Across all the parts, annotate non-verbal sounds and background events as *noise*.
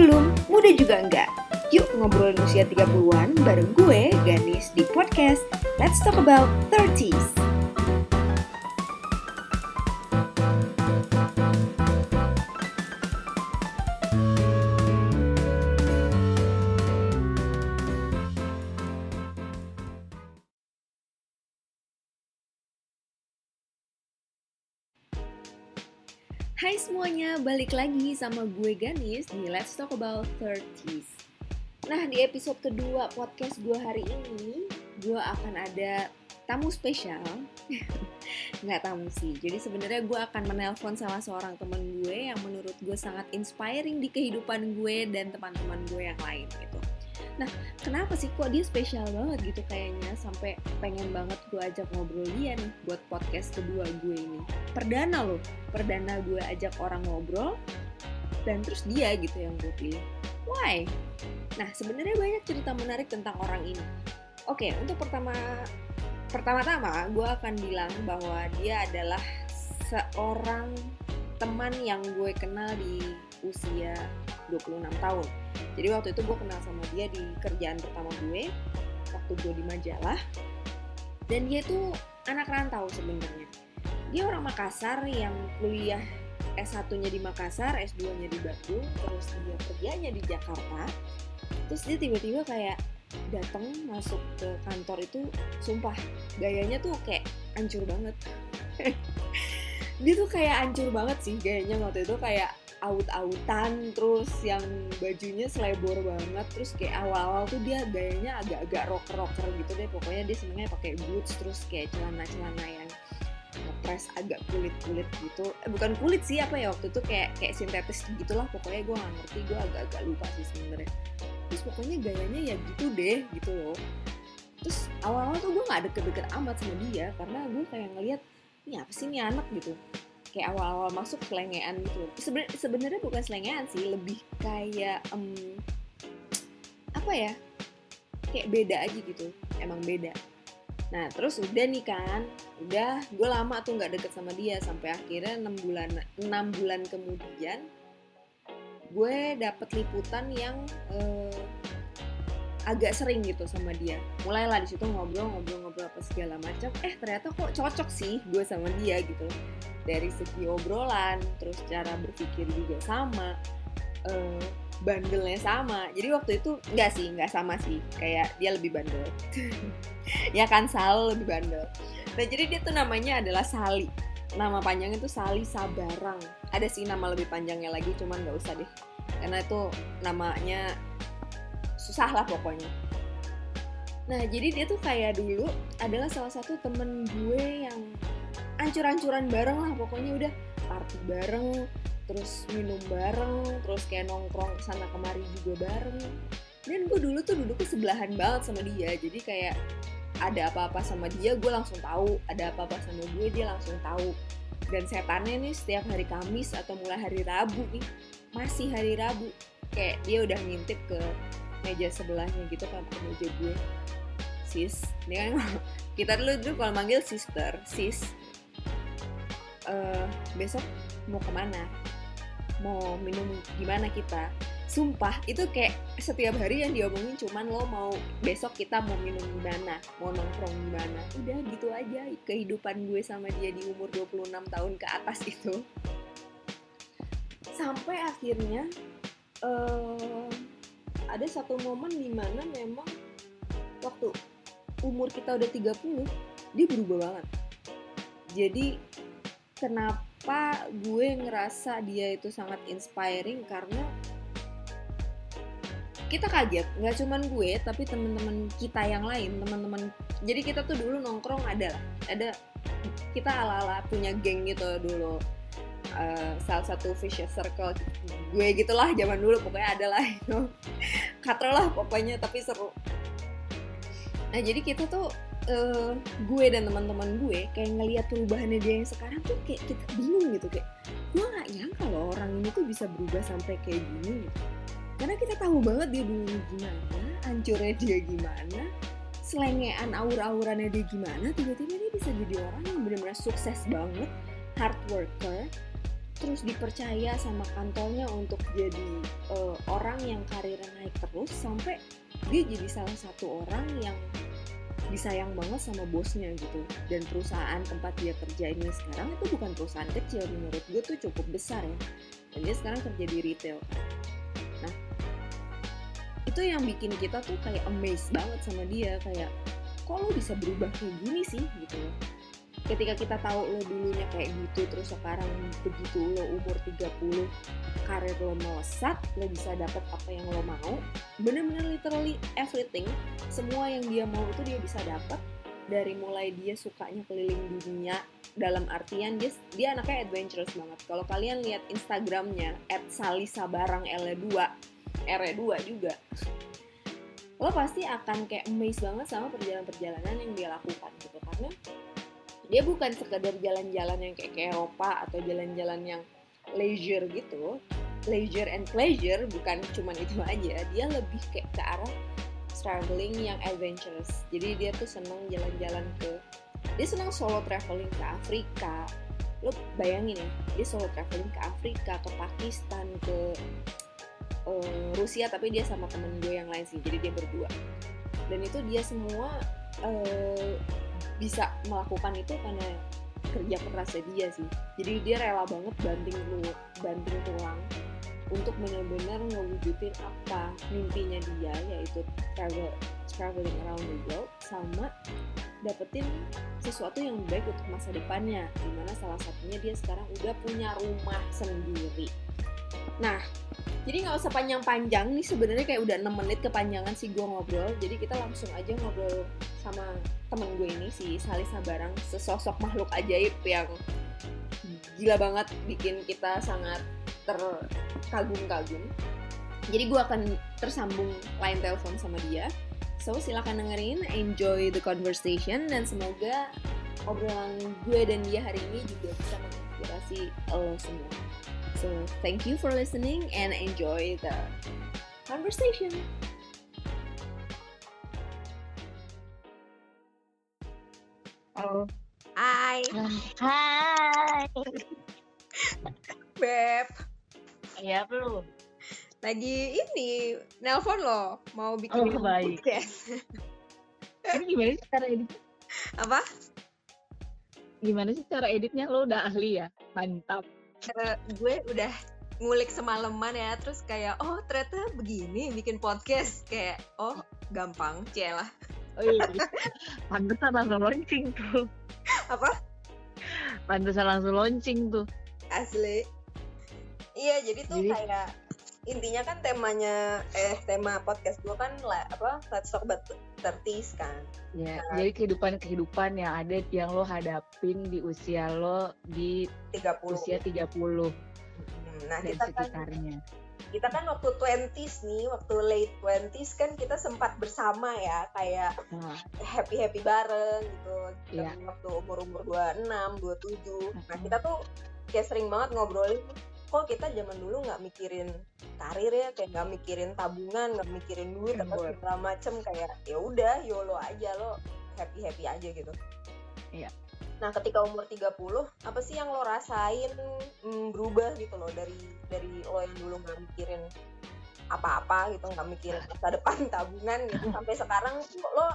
belum, muda juga enggak. Yuk ngobrolin usia 30-an bareng gue, Ganis, di podcast Let's Talk About 30s. Semuanya, balik lagi sama gue Ganis di Let's Talk About 30s. Nah, di episode kedua podcast gue hari ini, gue akan ada tamu spesial. *laughs* Nggak tamu sih, jadi sebenarnya gue akan menelpon salah seorang temen gue yang menurut gue sangat inspiring di kehidupan gue dan teman-teman gue yang lain gitu. Nah, kenapa sih kok dia spesial banget gitu kayaknya sampai pengen banget gue ajak ngobrol dia nih buat podcast kedua gue ini. Perdana loh, perdana gue ajak orang ngobrol dan terus dia gitu yang gue pilih. Why? Nah, sebenarnya banyak cerita menarik tentang orang ini. Oke, untuk pertama pertama-tama gue akan bilang bahwa dia adalah seorang teman yang gue kenal di usia 26 tahun. Jadi waktu itu gue kenal sama dia di kerjaan pertama gue, waktu gue di majalah. Dan dia tuh anak rantau sebenarnya. Dia orang Makassar yang kuliah S1-nya di Makassar, S2-nya di Bandung, terus dia kerjanya di Jakarta. Terus dia tiba-tiba kayak datang masuk ke kantor itu sumpah gayanya tuh kayak hancur banget *laughs* dia tuh kayak hancur banget sih gayanya waktu itu kayak aut-autan terus yang bajunya selebor banget terus kayak awal-awal tuh dia gayanya agak-agak rocker-rocker gitu deh. Pokoknya dia senengnya pakai boots terus kayak celana-celana yang ngepres agak kulit-kulit gitu. Eh, bukan kulit sih apa ya waktu itu kayak kayak sintetis gitulah. Pokoknya gue gak ngerti gue agak-agak lupa sih sebenarnya. Terus pokoknya gayanya ya gitu deh gitu loh. Terus awal-awal tuh gue gak deket-deket amat sama dia karena gue kayak ngeliat ini apa sih ini anak? gitu kayak awal-awal masuk selengean gitu Seben sebenarnya bukan selengean sih lebih kayak um, apa ya? Kayak beda aja gitu emang beda. Nah terus udah nih kan udah gue lama tuh nggak deket sama dia sampai akhirnya enam bulan enam bulan kemudian gue dapet liputan yang uh, agak sering gitu sama dia. Mulailah di situ ngobrol-ngobrol-ngobrol apa segala macam. Eh ternyata kok cocok sih gue sama dia gitu dari segi obrolan terus cara berpikir juga sama uh, bandelnya sama. Jadi waktu itu nggak sih nggak sama sih. Kayak dia lebih bandel. *laughs* Ya kan Sal lebih bandel. Nah jadi dia tuh namanya adalah Sali. Nama panjangnya itu Sali Sabarang. Ada sih nama lebih panjangnya lagi cuman nggak usah deh. Karena itu namanya susah lah pokoknya. Nah jadi dia tuh kayak dulu adalah salah satu temen gue yang ancur-ancuran bareng lah pokoknya udah party bareng terus minum bareng terus kayak nongkrong sana kemari juga bareng. Dan gue dulu tuh duduknya sebelahan banget sama dia jadi kayak ada apa-apa sama dia gue langsung tahu. Ada apa-apa sama gue dia langsung tahu. Dan setannya nih setiap hari Kamis atau mulai hari Rabu nih masih hari Rabu. Kayak dia udah ngintip ke meja sebelahnya gitu kan ke meja gue sis ini kan *laughs* kita dulu dulu kalau manggil sister sis uh, besok mau ke mana? Mau minum gimana kita? Sumpah itu kayak setiap hari yang diomongin cuman lo mau besok kita mau minum di mana? Mau nongkrong di mana? Udah gitu aja kehidupan gue sama dia di umur 26 tahun ke atas itu. Sampai akhirnya uh, ada satu momen di mana memang waktu umur kita udah 30 dia berubah banget. Jadi kenapa gue ngerasa dia itu sangat inspiring? Karena kita kaget nggak cuman gue tapi teman-teman kita yang lain teman-teman jadi kita tuh dulu nongkrong ada ada kita ala-ala punya geng gitu dulu. Uh, salah satu vicious circle gue gitulah zaman dulu pokoknya ada lah itu. *laughs* Katro lah pokoknya tapi seru. Nah jadi kita tuh uh, gue dan teman-teman gue kayak ngelihat perubahannya dia yang sekarang tuh kayak kita bingung gitu kayak gue nggak nyangka loh orang ini tuh bisa berubah sampai kayak gini. Karena kita tahu banget dia dulu gimana hancurnya dia gimana selengean aura-auranya dia gimana tiba-tiba dia bisa jadi orang yang benar-benar sukses banget hard worker terus dipercaya sama kantornya untuk jadi uh, orang yang karirnya naik terus sampai dia jadi salah satu orang yang disayang banget sama bosnya gitu. Dan perusahaan tempat dia kerja ini sekarang itu bukan perusahaan kecil menurut gue tuh cukup besar ya. Dan dia sekarang kerja di retail. Nah itu yang bikin kita tuh kayak amazed banget sama dia kayak kok lo bisa berubah kayak gini sih? Gitu loh ketika kita tahu lo dulunya kayak gitu terus sekarang begitu lo umur 30 karir lo melesat lo bisa dapat apa yang lo mau bener-bener literally everything semua yang dia mau itu dia bisa dapat dari mulai dia sukanya keliling dunia dalam artian dia dia anaknya adventurous banget. Kalau kalian lihat instagramnya at salisa barang L2 R2 juga lo pasti akan kayak amazed banget sama perjalanan-perjalanan yang dia lakukan gitu. Karena dia bukan sekedar jalan-jalan yang kayak ke Eropa atau jalan-jalan yang leisure gitu. Leisure and pleasure bukan cuman itu aja. Dia lebih kayak ke arah traveling yang adventurous. Jadi dia tuh seneng jalan-jalan ke dia senang solo traveling ke Afrika. Lo bayangin ya dia solo traveling ke Afrika ke Pakistan ke uh, Rusia tapi dia sama temen gue yang lain sih. Jadi dia berdua. Dan itu dia semua uh, bisa melakukan itu karena kerja kerasnya dia sih. Jadi dia rela banget banting lu banting tulang untuk benar-benar ngewujudin apa mimpinya dia yaitu travel traveling around the world sama dapetin sesuatu yang baik untuk masa depannya. Di mana salah satunya dia sekarang udah punya rumah sendiri nah jadi nggak usah panjang-panjang. Nih sebenarnya kayak udah 6 menit kepanjangan sih gue ngobrol. Jadi kita langsung aja ngobrol sama temen gue ini si Salisa Barang sesosok makhluk ajaib yang gila banget bikin kita sangat terkagum-kagum. Jadi gue akan tersambung line telepon sama dia. So silakan dengerin. Enjoy the conversation dan semoga obrolan gue dan dia hari ini juga bisa menginspirasi lo semua So thank you for listening and enjoy the conversation. Halo. Hai. Hai. Beb. Iya, lu. Lagi ini nelpon lo mau bikin oh, baik. podcast. Ini gimana sih cara edit? Apa? Gimana sih cara editnya? Lo udah ahli ya? Mantap. Uh, gue udah ngulik semalaman ya terus kayak oh ternyata begini bikin podcast. Kayak oh gampang celah oh iya pantesan langsung launching tuh. Apa? Pantesan langsung launching tuh. Asli. Iya jadi tuh jadi, kayak intinya kan temanya eh tema podcast gue kan lah apa let's talk about tertis kan ya nah, jadi kehidupan kehidupan yang ada yang lo hadapin di usia lo di 30 usia 30 hmm, nah kita kan sekitarnya kan, kita kan waktu 20s nih, waktu late 20s kan kita sempat bersama ya, kayak nah. happy-happy bareng gitu. Yeah. Waktu umur-umur 26, 27. Nah, kita tuh kayak sering banget ngobrolin kok kita zaman dulu nggak mikirin karir ya kayak nggak mikirin tabungan nggak mikirin duit atau segala macem kayak ya udah yolo aja lo happy happy aja gitu. Iya. Nah ketika umur 30 apa sih yang lo rasain mm, berubah gitu loh dari dari lo yang dulu nggak mikirin apa-apa gitu nggak mikirin masa depan *laughs* tabungan gitu. Sampai sekarang lo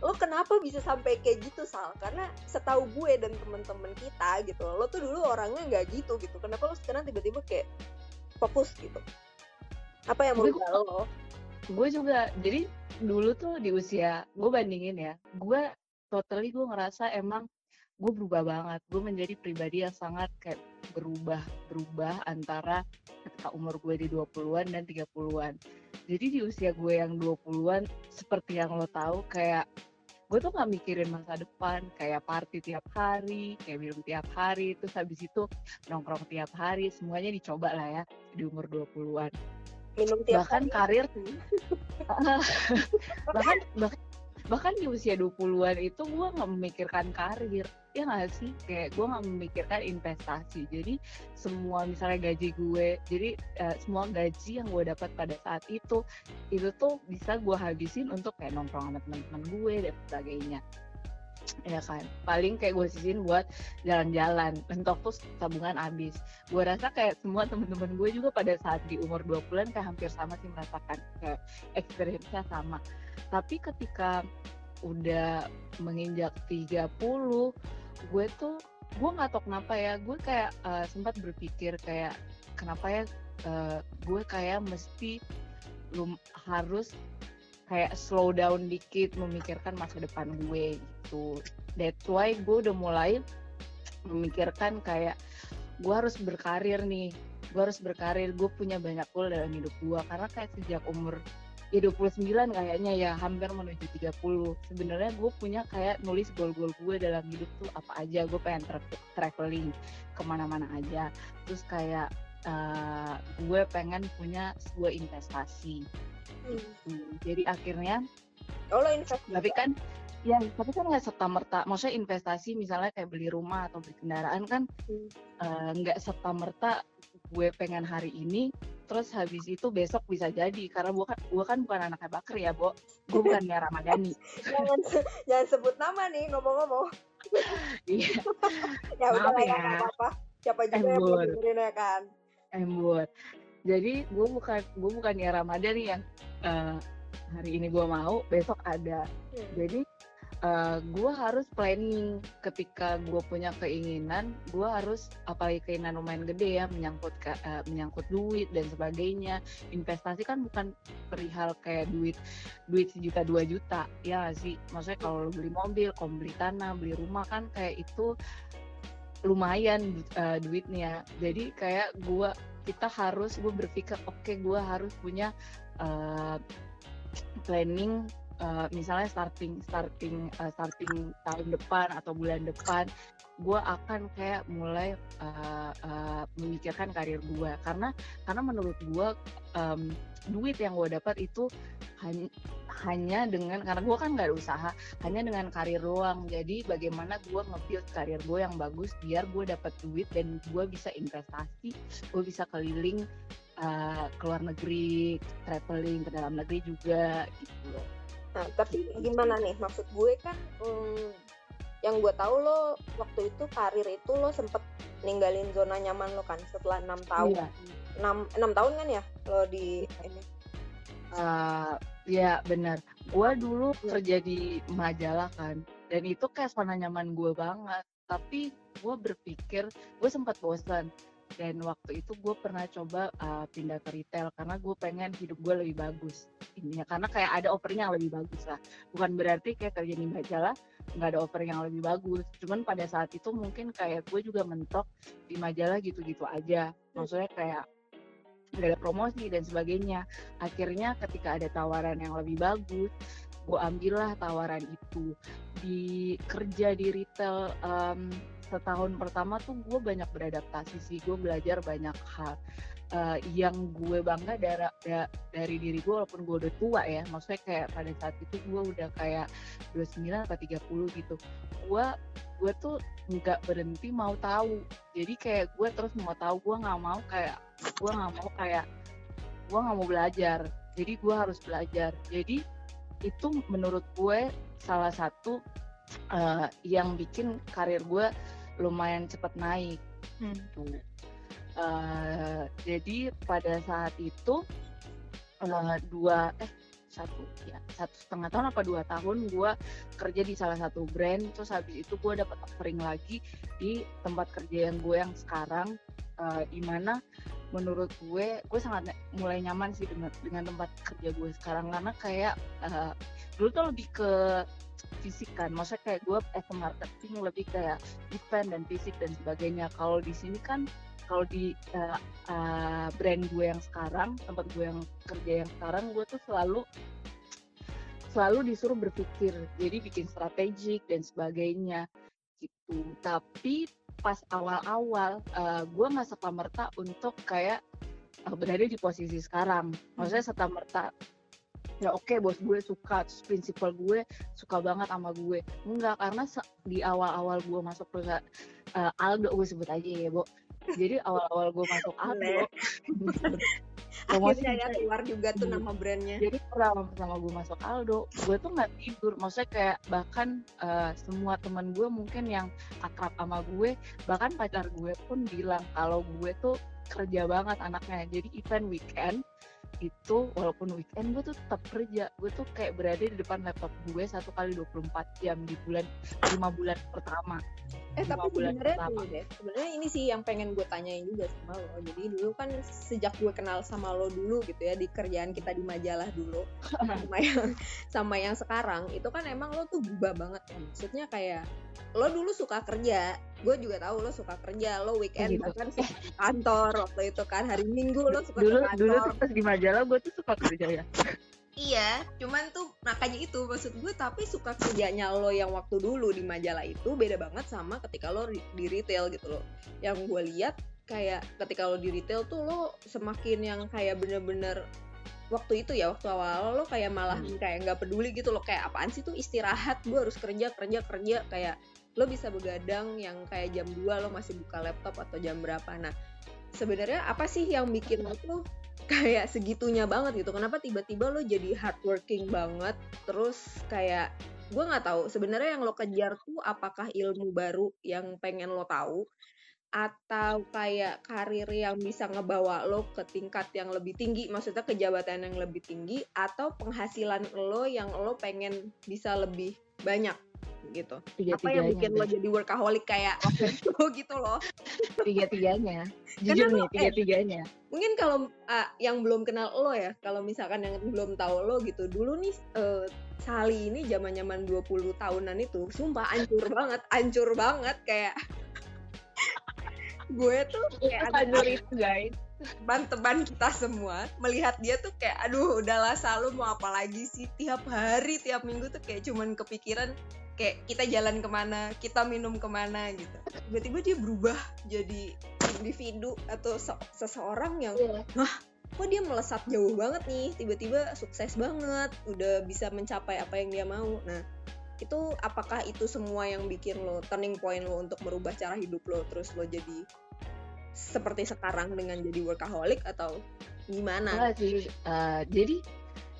lo kenapa bisa sampai kayak gitu sal? Karena setahu gue dan temen-temen kita gitu lo tuh dulu orangnya nggak gitu gitu. Kenapa lo sekarang tiba-tiba kayak fokus gitu? Apa yang merubah lo gue juga jadi dulu tuh di usia gue bandingin ya gue totally gue ngerasa emang gue berubah banget. Gue menjadi pribadi yang sangat kayak berubah berubah antara ketika umur gue di 20-an dan 30-an jadi di usia gue yang 20-an seperti yang lo tahu kayak gue tuh gak mikirin masa depan. Kayak party tiap hari kayak minum tiap hari terus habis itu nongkrong tiap hari semuanya dicoba lah ya di umur 20-an minum tiap bahkan hari. karir *laughs* bahkan bahkan bahkan di usia 20-an itu gue nggak memikirkan karir ya nggak sih? Kayak gue nggak memikirkan investasi. Jadi semua misalnya gaji gue jadi uh, semua gaji yang gue dapat pada saat itu itu tuh bisa gue habisin untuk kayak nongkrong sama teman-teman gue dan sebagainya. Ya kan? Paling kayak gue sisihin buat jalan-jalan. Mentok tuh tabungan habis. Gue rasa kayak semua temen-temen gue juga pada saat di umur 20-an kayak hampir sama sih merasakan. Kayak experience-nya sama. Tapi ketika udah menginjak 30 gue tuh gue nggak tahu kenapa ya gue kayak uh, sempat berpikir kayak kenapa ya uh, gue kayak mesti belum harus kayak slow down dikit memikirkan masa depan gue gitu. That's why gue udah mulai memikirkan kayak gue harus berkarir nih gue harus berkarir gue punya banyak goal dalam hidup gue. Karena kayak sejak umur ya 29 kayaknya ya hampir menuju 30 sebenarnya gue punya kayak nulis goal-goal gue dalam hidup tuh apa aja gue pengen tra traveling ke mana-mana aja terus kayak uh, gue pengen punya sebuah investasi Hmm. hmm. Jadi akhirnya Oh lo investasi. Tapi kan ya tapi kan nggak serta merta maksudnya investasi misalnya kayak beli rumah atau beli kendaraan kan hmm. Eh, nggak hmm. uh, serta merta gue pengen hari ini terus habis itu besok bisa jadi karena gue kan gue kan bukan anaknya Bakar ya Bo. Gue bukan ya Ramadhani. *laughs* Jangan jangan sebut nama nih ngomong-ngomong. Iya. Ya udah ya apa-apa. Siapa juga yang mau dengerin ya kan? Embur jadi gue bukan gue bukan ya Ramadan yang uh, hari ini gue mau besok ada. Hmm. jadi uh, gue harus planning. Ketika gue punya keinginan gue harus apalagi keinginan lumayan gede ya menyangkut uh, menyangkut duit dan sebagainya. Investasi kan bukan perihal kayak duit duit sejuta dua juta. Ya sih? Maksudnya kalau beli mobil kalau beli tanah beli rumah kan kayak itu lumayan uh, duitnya. Jadi kayak gue kita harus gue berpikir oke okay, gue harus punya uh, planning uh, misalnya starting starting uh, starting tahun depan atau bulan depan gue akan kayak mulai uh, uh, memikirkan karir gue karena karena menurut gue um, duit yang gue dapat itu hanya hanya dengan karena gue kan nggak ada usaha hanya dengan karir doang. Jadi bagaimana gue nge-build karir gue yang bagus biar gue dapat duit dan gue bisa investasi gue bisa keliling uh, ke luar negeri traveling ke dalam negeri juga gitu nah tapi gimana nih maksud gue kan um, yang gue tahu lo waktu itu karir itu lo sempet ninggalin zona nyaman lo kan setelah enam tahun iya. enam iya. enam tahun kan ya lo di ini uh, ya benar gue dulu ya. kerja di majalah kan dan itu kayak zona nyaman gue banget tapi gue berpikir gue sempat bosan dan waktu itu gue pernah coba uh, pindah ke retail karena gue pengen hidup gue lebih bagus. Ini ya karena kayak ada offering yang lebih bagus lah. Bukan berarti kayak kerja di majalah nggak ada offering yang lebih bagus. Cuman pada saat itu mungkin kayak gue juga mentok di majalah gitu-gitu aja. Maksudnya kayak nggak ada promosi dan sebagainya. Akhirnya ketika ada tawaran yang lebih bagus gue ambillah tawaran itu. Di kerja di retail um, setahun pertama tuh gue banyak beradaptasi sih. Gue belajar banyak hal uh, yang gue bangga dari da, dari diri gue walaupun gue udah tua ya. Maksudnya kayak pada saat itu gue udah kayak 29 atau 30 gitu. Gue gue tuh nggak berhenti mau tahu. Jadi kayak gue terus mau tahu gue nggak mau kayak gue nggak mau kayak gue nggak mau belajar. Jadi gue harus belajar. Jadi itu menurut gue salah satu uh, yang bikin karir gue lumayan cepat naik hmm. Gitu. Uh, jadi pada saat itu uh, dua eh satu ya satu setengah tahun apa dua tahun gue kerja di salah satu brand terus habis itu gue dapat offering lagi di tempat kerja yang gue yang sekarang uh, di mana menurut gue gue sangat mulai nyaman sih dengan dengan tempat kerja gue sekarang karena kayak uh, dulu tuh lebih ke fisik kan maksudnya kayak gue as a marketing lebih kayak event dan fisik dan sebagainya. Kalau di sini kan kalau di uh, uh, brand gue yang sekarang tempat gue yang kerja yang sekarang gue tuh selalu selalu disuruh berpikir. Jadi bikin strategik dan sebagainya gitu. Tapi pas awal-awal uh, gue nggak serta merta untuk kayak uh, berada di posisi sekarang. Maksudnya serta merta ya oke okay, bos gue suka terus prinsipal gue suka banget sama gue. Enggak karena di awal-awal gue masuk ke uh, Aldo gue sebut aja ya bu jadi awal-awal gue masuk Aldo *laughs* akhirnya ya keluar juga tuh nama brandnya. Jadi pertama pertama gue masuk Aldo gue tuh nggak tidur. Maksudnya kayak bahkan eh, semua teman gue mungkin yang akrab sama gue bahkan pacar gue pun bilang kalau gue tuh kerja banget anaknya. Jadi event weekend itu walaupun weekend gue tuh tetap kerja gue tuh kayak berada di depan laptop gue satu kali 24 jam di bulan lima bulan pertama Eh tapi bulan sebenarnya deh, sebenarnya ini sih yang pengen gue tanyain juga sama lo. Jadi dulu kan sejak gue kenal sama lo dulu gitu ya di kerjaan kita di majalah dulu *laughs* sama yang sama yang sekarang itu kan emang lo tuh berubah banget ya. Maksudnya kayak lo dulu suka kerja, gue juga tahu lo suka kerja, lo weekend gitu. bahkan suka kantor waktu itu kan hari Minggu lo suka dulu ke dulu kantor. tuh pas di majalah gue tuh suka kerja ya Iya, cuman tuh makanya itu maksud gue tapi suka kerjanya lo yang waktu dulu di majalah itu beda banget sama ketika lo di di retail gitu loh. Yang gue lihat kayak ketika lo di retail tuh lo semakin yang kayak bener-bener waktu itu ya waktu awal lo kayak malah Hmm. kayak nggak peduli gitu loh kayak apaan sih tuh istirahat gue harus kerja kerja kerja kayak lo bisa begadang yang kayak jam 2 lo masih buka laptop atau jam berapa. Nah sebenarnya apa sih yang bikin lo tuh kayak segitunya banget gitu? Kenapa tiba-tiba lo jadi hardworking banget? Terus kayak gue nggak tahu sebenarnya yang lo kejar tuh apakah ilmu baru yang pengen lo tahu? Atau kayak karir yang bisa ngebawa lo ke tingkat yang lebih tinggi maksudnya ke jabatan yang lebih tinggi atau penghasilan lo yang lo pengen bisa lebih banyak gitu. Tiga apa yang bikin lo jadi workaholic kayak *laughs* waktu *laughs* itu gitu loh? Tiga tiganya *laughs* Karena jujur lo- nih tiga tiganya mungkin kalau ah, yang belum kenal lo ya kalau misalkan yang belum tahu lo gitu dulu nih eh, Sali ini zaman zaman 20 tahunan itu sumpah ancur banget ancur banget kayak gue tuh kayak Hancur itu guys. teman-teman kita semua melihat dia tuh kayak aduh udahlah selalu mau apa lagi sih? Tiap hari tiap minggu tuh kayak cuman kepikiran kayak kita jalan ke mana kita minum ke mana gitu. Tiba-tiba dia berubah jadi individu atau se- seseorang yang kok dia melesat jauh banget nih? Tiba-tiba sukses banget udah bisa mencapai apa yang dia mau. Nah itu apakah itu semua yang bikin lo turning point lo untuk merubah cara hidup lo terus lo jadi seperti sekarang dengan jadi workaholic atau gimana? Enggak sih eh, jadi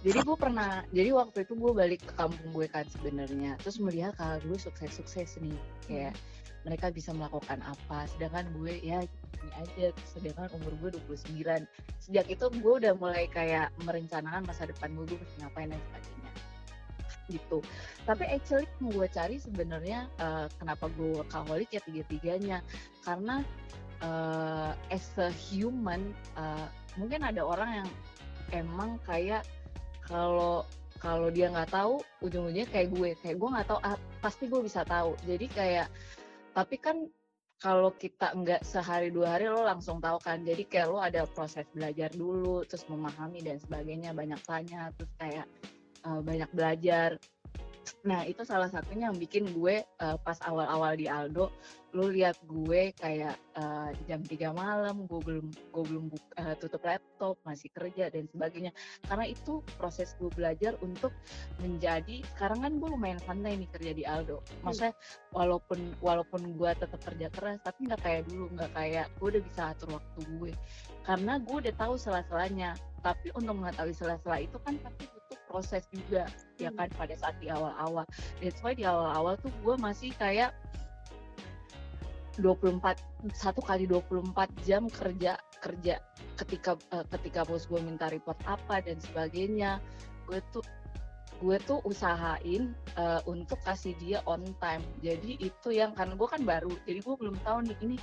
jadi gue pernah jadi waktu itu gue balik ke kampung gue kan sebenarnya. Terus melihat kalau gue sukses sukses nih. Kayak mereka bisa melakukan apa. Sedangkan gue ya gini aja. Sedangkan umur gue 29 sejak itu gue udah mulai kayak merencanakan masa depan gue gue mesti ngapain dan sebagainya. Gitu. Tapi actually yang gue cari sebenarnya eh, kenapa gue workaholic ya tiga tiganya karena eh, as a human eh, mungkin ada orang yang emang kayak kalau kalau dia nggak tahu ujung-ujungnya kayak gue kayak gue nggak tahu ah, pasti gue bisa tahu. Jadi kayak tapi kan kalau kita nggak sehari dua hari lo langsung tahu kan. Jadi kayak lo ada proses belajar dulu terus memahami dan sebagainya banyak tanya terus kayak eh, banyak belajar nah itu salah satunya yang bikin gue eh, pas awal-awal di Aldo lu lihat gue kayak eh, jam 3 malam gue belum gue belum buk- eh, tutup laptop masih kerja dan sebagainya. Karena itu proses gue belajar untuk menjadi sekarang kan gue lumayan santai nih kerja di Aldo. Maksudnya walaupun walaupun gue tetap kerja keras tapi nggak kayak dulu nggak kayak gue udah bisa atur waktu gue. Karena gue udah tahu sela-selanya. Tapi untuk mengetahui sela-sela itu kan pasti butuh proses juga ya kan pada saat di awal-awal. That's why di awal-awal tuh gue masih kayak 24 satu kali 24 jam kerja kerja ketika eh, ketika bos gue minta report apa dan sebagainya. Gue tuh gue tuh usahain eh, untuk kasih dia on time. Jadi itu yang karena gue kan baru jadi gue belum tahu nih ini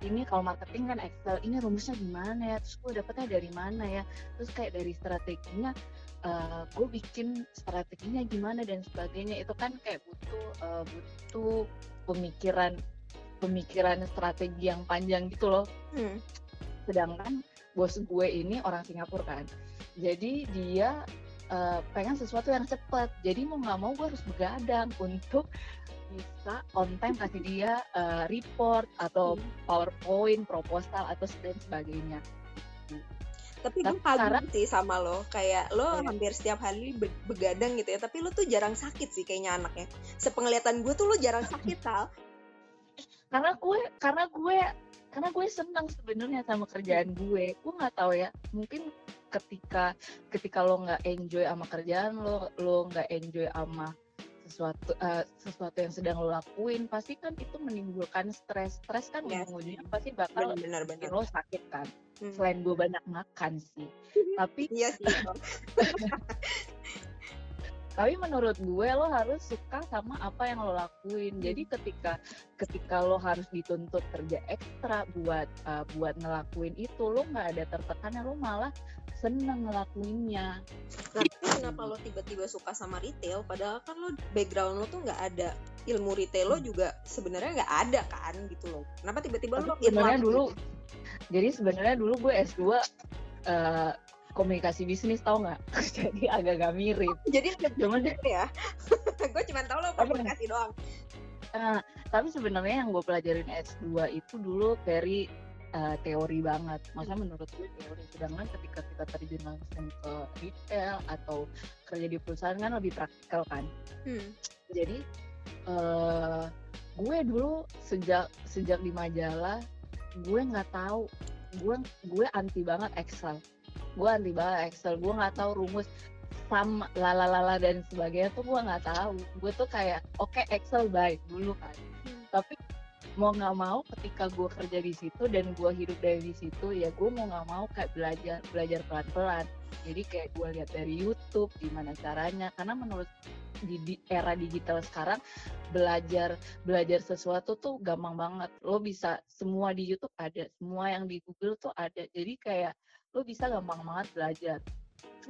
ini kalau marketing kan Excel ini rumusnya gimana ya? Terus gue dapetnya dari mana ya? Terus kayak dari strateginya eh, gue bikin strateginya gimana dan sebagainya. Itu kan kayak butuh eh, butuh pemikiran pemikiran strategi yang panjang gitu loh. Hmm. sedangkan bos gue ini orang Singapura kan. Jadi dia eh, pengen sesuatu yang cepat. Jadi mau nggak mau gue harus begadang untuk bisa on time kasih dia eh, report atau PowerPoint proposal atau dan sebagainya tapi gue kagum sih sama lo. Kayak lo Iya. hampir setiap hari be- begadang gitu ya. Tapi lo tuh jarang sakit sih kayaknya anaknya. Sepenglihatan gue tuh lo jarang sakit *laughs* Sal karena gue karena gue karena gue senang sebenarnya sama kerjaan gue. Gue nggak tahu ya mungkin ketika ketika lo nggak enjoy sama kerjaan lo lo nggak enjoy sama sesuatu uh, sesuatu yang sedang lo lakuin pasti kan itu menimbulkan stres. Stres kan yes. ujung-ujungnya pasti bakal benar, benar, lo sakit kan. Hmm. selain gue banyak makan sih. Tapi iya *laughs* sih tapi menurut gue lo harus suka sama apa yang lo lakuin. Hmm. jadi ketika ketika lo harus dituntut kerja ekstra buat uh, buat ngelakuin itu lo nggak ada tertekan lo malah seneng ngelakuinnya. Tapi kenapa lo tiba-tiba suka sama retail? Padahal kan lo background lo tuh nggak ada. Ilmu retail lo hmm. juga sebenarnya nggak ada kan gitu loh. Kenapa tiba-tiba lo sebenarnya dulu gitu? jadi sebenarnya dulu gue S2 uh, komunikasi bisnis tau nggak? *laughs* Jadi agak-agak mirip. Jadi cuma *laughs* ya? *laughs* Gue cuma tau lo komunikasi doang. Uh, tapi sebenarnya yang gue pelajarin S2 itu dulu very uh, teori banget. Maksudnya menurut gue teori sedangkan ketika kita terjun langsung ke retail atau kerja di perusahaan kan lebih praktikal kan. Hmm. jadi uh, gue dulu sejak sejak di majalah gue nggak tahu. Gue gue anti banget Excel. Gue anti banget Excel. Gue nggak tahu rumus sama lala dan sebagainya tuh gue nggak tahu. Gue tuh kayak oke okay, Excel baik dulu kan. Hmm. tapi mau nggak mau ketika gue kerja di situ dan gue hidup dari situ ya gue mau nggak mau kayak belajar belajar pelan pelan jadi kayak gue lihat dari YouTube gimana caranya. Karena menurut di, di era digital sekarang belajar belajar sesuatu tuh gampang banget. Lo bisa semua di YouTube ada semua yang di Google tuh ada. Jadi kayak lo bisa gampang banget belajar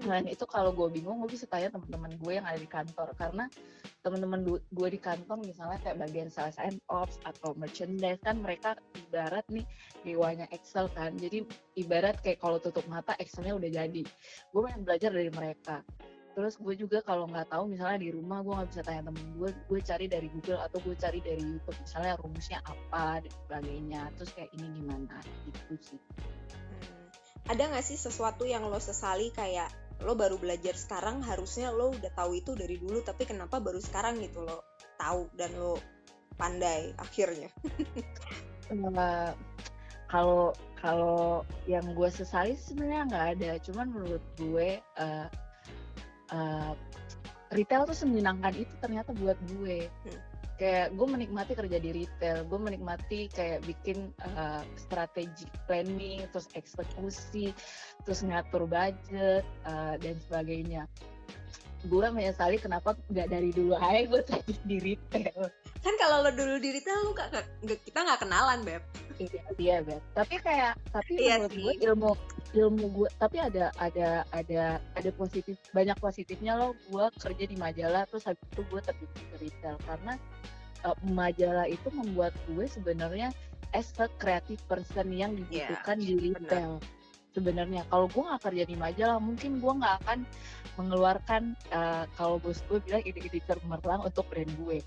selain itu kalau gue bingung gue bisa tanya teman-teman gue yang ada di kantor. Karena teman-teman gue di kantor misalnya kayak bagian sales and ops atau merchandise kan mereka ibarat nih dewanya Excel kan. Jadi ibarat kayak kalau tutup mata Excelnya udah jadi. Gue pengen belajar dari mereka. Terus gue juga kalau nggak tahu misalnya di rumah gue nggak bisa tanya temen gue gue cari dari Google atau gue cari dari YouTube. Misalnya rumusnya apa dan sebagainya. Terus kayak ini gimana? Gitu sih ada nggak sih sesuatu yang lo sesali kayak lo baru belajar sekarang harusnya lo udah tahu itu dari dulu tapi kenapa baru sekarang gitu lo tahu dan lo pandai akhirnya? Kalau kalau yang gue sesali sebenarnya nggak ada. Cuman menurut gue uh, uh, retail tuh semenyenangkan itu ternyata buat gue. Hmm kayak gue menikmati kerja di retail gue menikmati kayak bikin uh, strategi planning terus eksekusi terus ngatur budget uh, dan sebagainya. Gue menyesali kenapa nggak dari dulu aja gue *laughs* terjun di retail kan kalau lo dulu di retail lu gak, kita nggak kenalan beb. Iya iya beb. Tapi kayak tapi iya menurut gue ilmu ilmu gue tapi ada ada ada ada positif banyak positifnya lo. Gue kerja di majalah terus habis itu gue terjun ke retail. Karena uh, majalah itu membuat gue sebenarnya as a creative person yang iya, dibutuhkan yeah, di retail sebenarnya. Kalau gue nggak kerja di majalah mungkin gue nggak akan mengeluarkan uh, kalau bos gue bilang ide-ide cemerlang untuk brand gue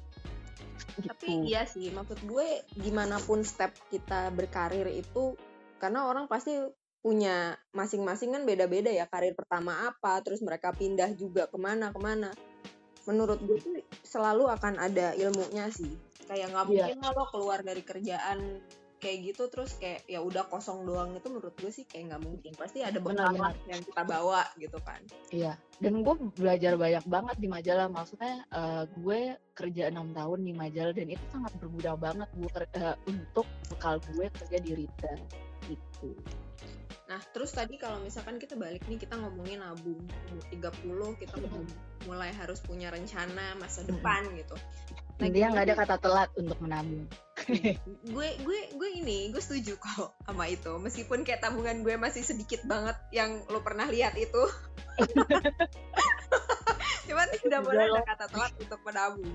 gitu. tapi iya sih maksud gue gimana pun step kita berkarir itu karena orang pasti punya masing-masing kan beda-beda ya karir pertama apa terus mereka pindah juga ke mana ke mana menurut gue tuh selalu akan ada ilmunya sih kayak nggak iya. mungkin yeah. lo keluar dari kerjaan kayak gitu terus kayak ya udah kosong doang itu menurut gue sih kayak nggak mungkin. Pasti ada bekal yang kita bawa gitu kan. Iya dan gue belajar banyak banget di majalah. Maksudnya uh, gue kerja enam tahun di majalah dan itu sangat berguna banget gue uh, untuk bekal gue kerja di retail gitu. Nah, terus tadi kalau misalkan kita balik nih kita ngomongin nabung umur 30 kita mulai harus punya rencana masa depan gitu. Nah, dia nggak ada kata telat untuk menabung. gue gue gue ini gue setuju kok sama itu meskipun kayak tabungan gue masih sedikit banget yang lo pernah lihat itu. *laughs* Cuman tidak boleh ada kata telat untuk menabung.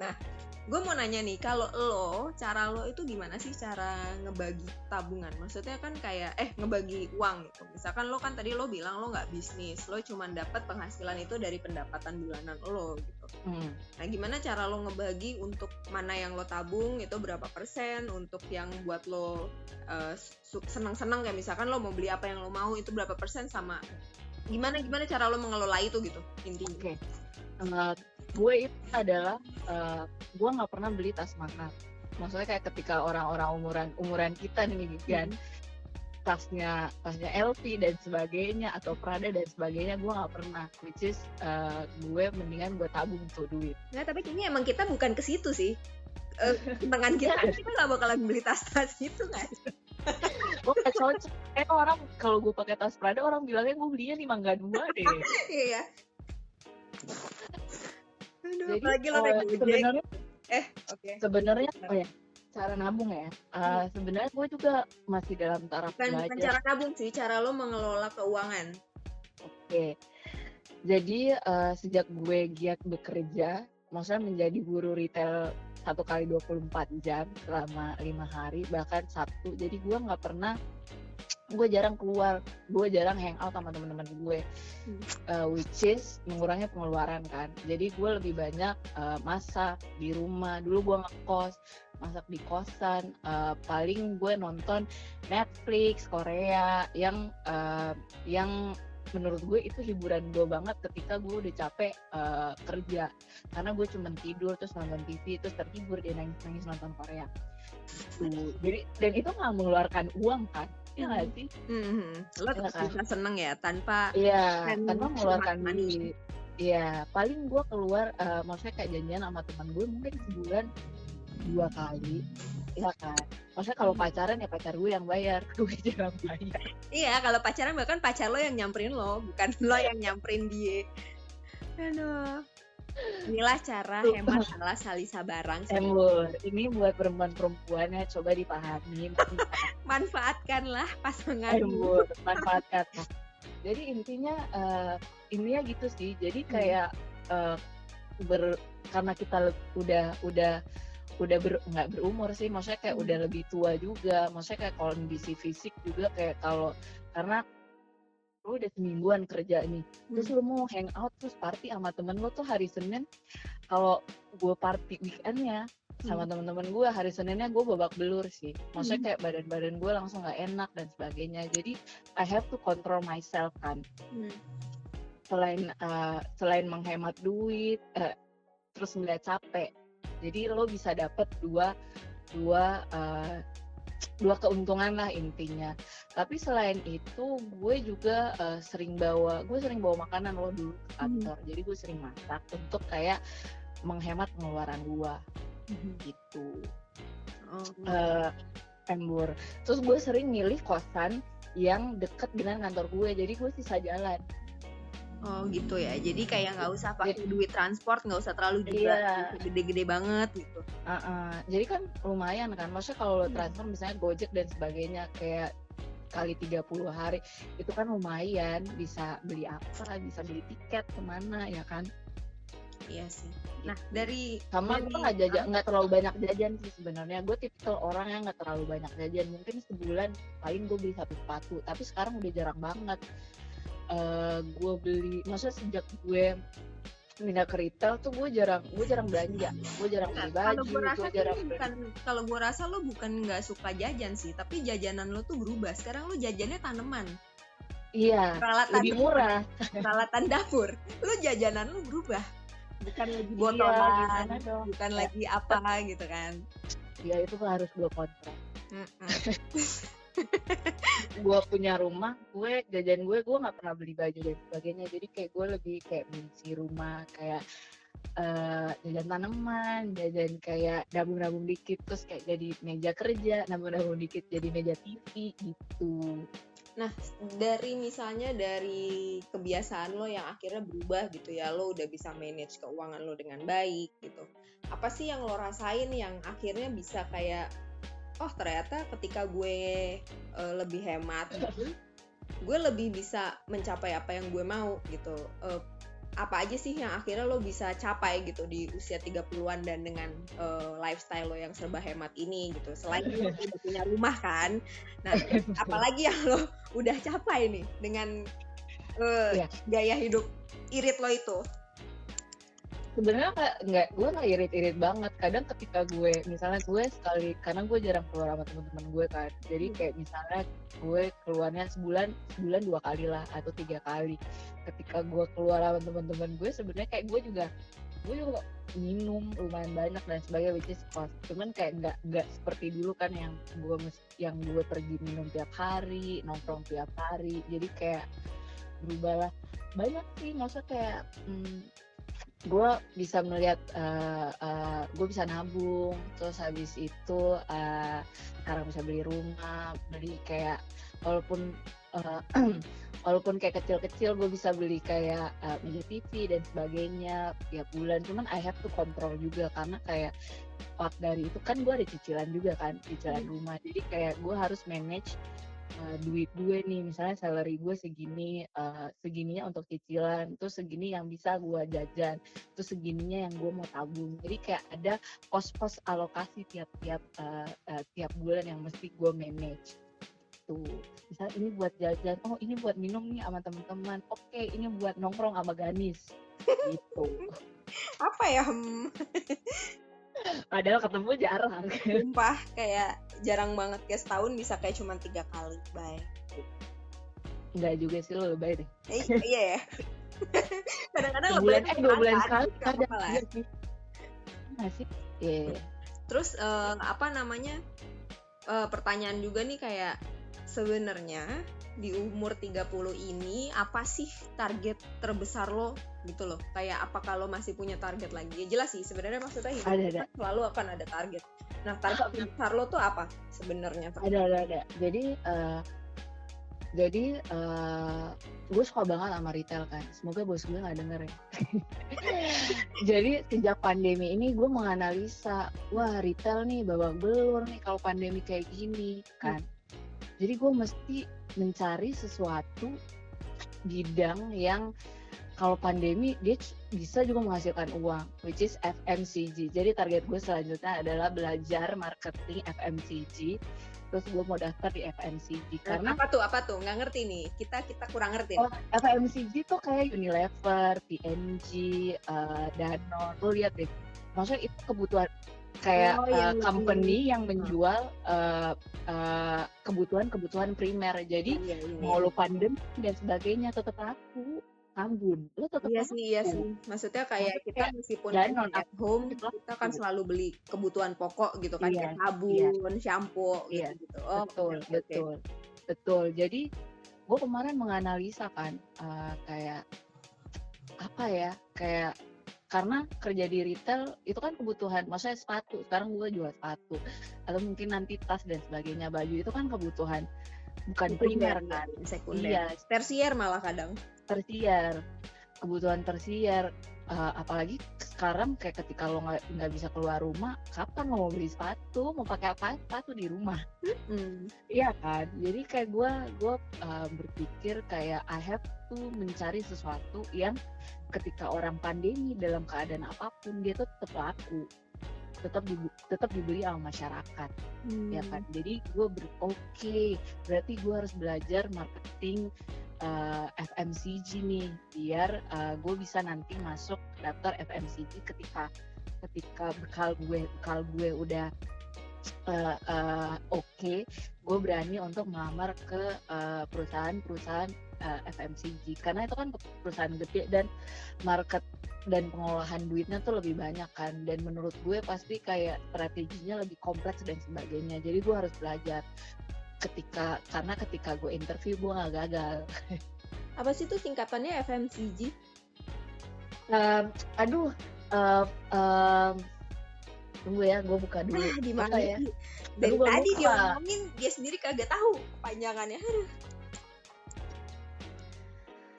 Nah, gue mau nanya nih kalau lo cara lo itu gimana sih cara ngebagi tabungan maksudnya kan kayak eh ngebagi uang gitu misalkan lo kan tadi lo bilang lo nggak bisnis lo cuma dapat penghasilan itu dari pendapatan bulanan lo gitu hmm. nah gimana cara lo ngebagi untuk mana yang lo tabung itu berapa persen untuk yang buat lo uh, senang-senang kayak misalkan lo mau beli apa yang lo mau itu berapa persen sama gimana gimana cara lo mengelola itu gitu intinya okay. Uh, gue itu adalah uh, gue nggak pernah beli tas mahal maksudnya kayak ketika orang-orang umuran umuran kita nih kan hmm. tasnya tasnya LV dan sebagainya atau Prada dan sebagainya gue nggak pernah which is uh, gue mendingan gue tabung tuh duit Nggak, tapi kayaknya emang kita bukan ke situ sih. Eh, *laughs* tangan kita kita nggak bakalan beli tas-tas itu kan? gue gak cocok eh orang kalau gue pakai tas Prada orang bilangnya gue belinya di Mangga Dua deh *laughs* Iya. Aduh, jadi apalagi lo uh, naik sebenarnya Oke. sebenarnya oh ya cara nabung ya Uh, sebenarnya gue juga masih dalam taraf Bukan, bukan belajar cara nabung sih, cara lo mengelola keuangan. Oke. Jadi eh, sejak gue giat bekerja, maksudnya menjadi buruh retail satu kali 24 jam selama lima hari bahkan Sabtu. Jadi gue nggak pernah gue jarang keluar, gue jarang hangout sama teman-teman gue. Eh, which is mengurangi pengeluaran kan. Jadi gue lebih banyak eh, masak di rumah. Dulu gue ngekos, masak di kosan. Eh, paling gue nonton Netflix Korea yang eh, yang menurut gue itu hiburan gue banget ketika gue udah capek eh, kerja. Karena gue cuma tidur terus nonton TV terus terhibur dia nangis nangis nonton Korea. Tuh jadi dan itu nggak mengeluarkan uang kan? Ya nggak sih? Mhm. Lo Iya tetap kan? bisa seneng ya? Tanpa iya tanpa mengeluarkan money. Iya, paling gue keluar, eh, maksudnya kayak janjian sama teman gue mungkin sebulan dua kali, ya kan. Maksudnya kalau pacaran ya pacar gue yang bayar, *laughs* gue jarang bayar. Iya, kalau pacaran bahkan pacar lo yang nyamperin lo, bukan *laughs* lo yang nyamperin dia. Aduh. Inilah cara hemat ala Salisa Barang. Embur, ini buat perempuan-perempuan ya coba dipahami. *laughs* Manfaatkanlah pasangan. Embur, manfaatkan. Nah, jadi intinya eh, intinya gitu sih. Jadi kayak eh, ber karena kita udah udah udah ber, nggak berumur sih, maksudnya kayak Hmm. udah lebih tua juga, maksudnya kayak kondisi fisik juga kayak kalau karena lu udah semingguan kerja nih, terus lu mau hangout terus party sama temen lu tuh hari Senin, kalau gue party weekendnya sama teman-teman gue hari Seninnya gue babak belur sih, maksudnya kayak badan-badan gue langsung nggak enak dan sebagainya, jadi I have to control myself kan. Hmm. selain eh, selain menghemat duit eh, terus nggak capek jadi lo bisa dapet dua dua eh, dua keuntungan lah intinya. Tapi selain itu gue juga eh, sering bawa gue sering bawa makanan lo dulu ke kantor. Jadi gue sering masak untuk kayak menghemat pengeluaran gue. Gitu. Oh. embur. Terus gue sering milih kosan yang deket dengan kantor gue. Jadi gue sisa jalan Oh gitu ya. Jadi kayak nggak usah pakai duit transport, nggak usah terlalu juga Iya. gede-gede banget gitu. Uh-uh. Jadi kan lumayan kan. Maksudnya kalau lo Hmm. transfer misalnya Gojek dan sebagainya kayak kali 30 hari itu kan lumayan bisa beli apa, bisa beli tiket ke mana ya kan. Iya sih. Nah dari Sama Dari- gue nggak jajan nggak terlalu banyak jajan sih sebenarnya. Gue tipikal orang yang nggak terlalu banyak jajan. Mungkin sebulan paling gue beli satu sepatu. Tapi sekarang udah jarang banget. Eh gue beli, maksudnya sejak gue pindah ke retail tuh gue jarang gue jarang belanja. Gue jarang beli baju. kalau gue rasa gue sih jarang bukan kalau gue rasa lo bukan nggak suka jajan sih, tapi jajanan lo tuh berubah. Sekarang lo jajannya tanaman, Iya, peralatan lebih murah. *laughs* peralatan dapur. Lo jajanan lo berubah. Bukan lagi Iya, gimana dong? bukan Ya. lagi apa gitu kan. Ya itu harus gue kontrak. Mm-mm. *laughs* *laughs* Gue punya rumah, gue jajan gue, gue nggak pernah beli baju dan sebagainya. Jadi kayak gue lebih kayak mengisi rumah, kayak eh, jajan tanaman, jajan kayak nabung-nabung dikit, terus kayak jadi meja kerja, nabung-nabung dikit jadi meja TV gitu. Nah, dari misalnya dari kebiasaan lo yang akhirnya berubah gitu ya, lo udah bisa manage keuangan lo dengan baik gitu. Apa sih yang lo rasain yang akhirnya bisa kayak, oh ternyata ketika gue eh, lebih hemat gitu, gue lebih bisa mencapai apa yang gue mau gitu. Eh, apa aja sih yang akhirnya lo bisa capai gitu di usia 30-an dan dengan eh, lifestyle lo yang serba hemat ini gitu. Selain lo *laughs* udah punya rumah kan. Nah, apalagi yang lo udah capai nih dengan eh, Iya. gaya hidup irit lo itu. Sebenarnya nggak nggak gue nggak irit-irit banget. Kadang ketika gue misalnya gue sekali karena gue jarang keluar sama teman-teman gue kan. Jadi Hmm. kayak misalnya gue keluarnya sebulan sebulan dua kali lah atau tiga kali. Ketika gue keluar sama teman-teman gue sebenarnya kayak gue juga gue juga minum lumayan banyak dan sebagainya which is cost cuman kayak nggak nggak seperti dulu kan yang gue yang gue pergi minum tiap hari nongkrong tiap hari. Jadi kayak berubah lah. Banyak sih maksudnya kayak hmm, gue bisa melihat gue bisa nabung terus habis itu eh, sekarang bisa beli rumah beli kayak walaupun eh, *clears throat* walaupun kayak kecil-kecil gue bisa beli kayak eh, meja TV dan sebagainya tiap bulan. Cuman I have to control juga karena kayak part dari itu kan gue ada cicilan juga kan cicilan rumah. Jadi kayak gue harus manage uh, duit gue nih misalnya salary gue segini uh, segininya untuk cicilan terus segini yang bisa gue jajan terus segininya yang gue mau tabung. Jadi kayak ada pos-pos alokasi tiap-tiap uh, uh, tiap bulan yang mesti gue manage. Tuh misalnya ini buat jajan oh ini buat minum nih sama teman-teman oke ini buat nongkrong sama Ganis. Gitu. *laughs* Apa ya? *laughs* Padahal ketemu jarang Sumpah kayak jarang banget kayak setahun bisa kayak cuma tiga kali. Bye. Nggak juga sih lo lebay deh Eh, iya ya. *laughs* Kadang-kadang sebulan lebaran eh dua bulan sekali apa-apa lah. iya sih nggak sih Iya. Terus eh, apa namanya? Eh, pertanyaan juga nih kayak sebenarnya di umur 30 ini apa sih target terbesar lo gitu loh. Kayak apa kalau masih punya target lagi? Ya jelas sih sebenarnya maksudnya hidup Ada, ada. selalu akan ada target. Nah, target terbesar lo tuh apa sebenarnya? Ada ada ada jadi eh, jadi eh, gue suka banget sama retail kan semoga bos gue nggak denger ya *laughs* jadi sejak pandemi ini gue menganalisa wah retail nih babak belur nih kalau pandemi kayak gini kan jadi gue mesti mencari sesuatu bidang yang kalau pandemi dia bisa juga menghasilkan uang which is FMCG jadi target gue selanjutnya adalah belajar marketing FMCG terus gue mau daftar di FMCG karena apa tuh? Apa tuh? Nggak ngerti nih. Kita kita kurang ngerti. Oh, FMCG tuh kayak Unilever, P&G, eh, Danone. Lo lihat deh, maksudnya itu kebutuhan kayak Oh, yang company yang menjual eh, eh, kebutuhan-kebutuhan primer. Jadi Iya, iya, mau lo pandemi dan sebagainya tetap laku, sabun, lo tetap Iya sih, iya sih. Maksudnya kayak Maksudnya kita kayak meskipun Danone, at home, gitu. kita kan selalu beli kebutuhan pokok gitu kan, Iya, kayak sabun, shampoo Iya, gitu-gitu. Oh, betul, oke. betul, betul. Jadi gue kemarin menganalisa kan eh, kayak apa ya, kayak karena kerja di retail itu kan kebutuhan, maksudnya sepatu. Sekarang gue jual sepatu atau mungkin nanti tas dan sebagainya baju itu kan kebutuhan bukan primer kan, Sekunder. iya Tersier malah kadang. tersier, kebutuhan tersier. Eh, apalagi sekarang kayak ketika lo nggak bisa keluar rumah, kapan lo mau beli sepatu, mau pakai apa? Sepatu di rumah? *laughs* Hmm. Iya kan, jadi kayak gue gue uh, berpikir kayak I have to mencari sesuatu yang ketika orang pandemi dalam keadaan apa pun dia tuh tetap laku, tetap dibu- tetap dibeli sama masyarakat, ya kan. Jadi gue ber oke, berarti gue harus belajar marketing uh, FMCG nih, biar uh, gue bisa nanti masuk daftar FMCG ketika ketika bekal gue bekal gue udah uh, uh, oke, gue berani untuk melamar ke perusahaan-perusahaan uh, FMCG karena itu kan perusahaan gede dan market dan pengolahan duitnya tuh lebih banyak kan. Dan menurut gue pasti kayak strateginya lebih kompleks dan sebagainya. Jadi gue harus belajar ketika karena ketika gue interview gue nggak gagal *laughs* Apa sih itu singkatannya FMCG? Um, aduh um, um, tunggu ya gue buka dulu Nah, di Apa mana ya? Dari gua tadi dia ngomongin, dia sendiri kagak tahu panjangannya. Aduh.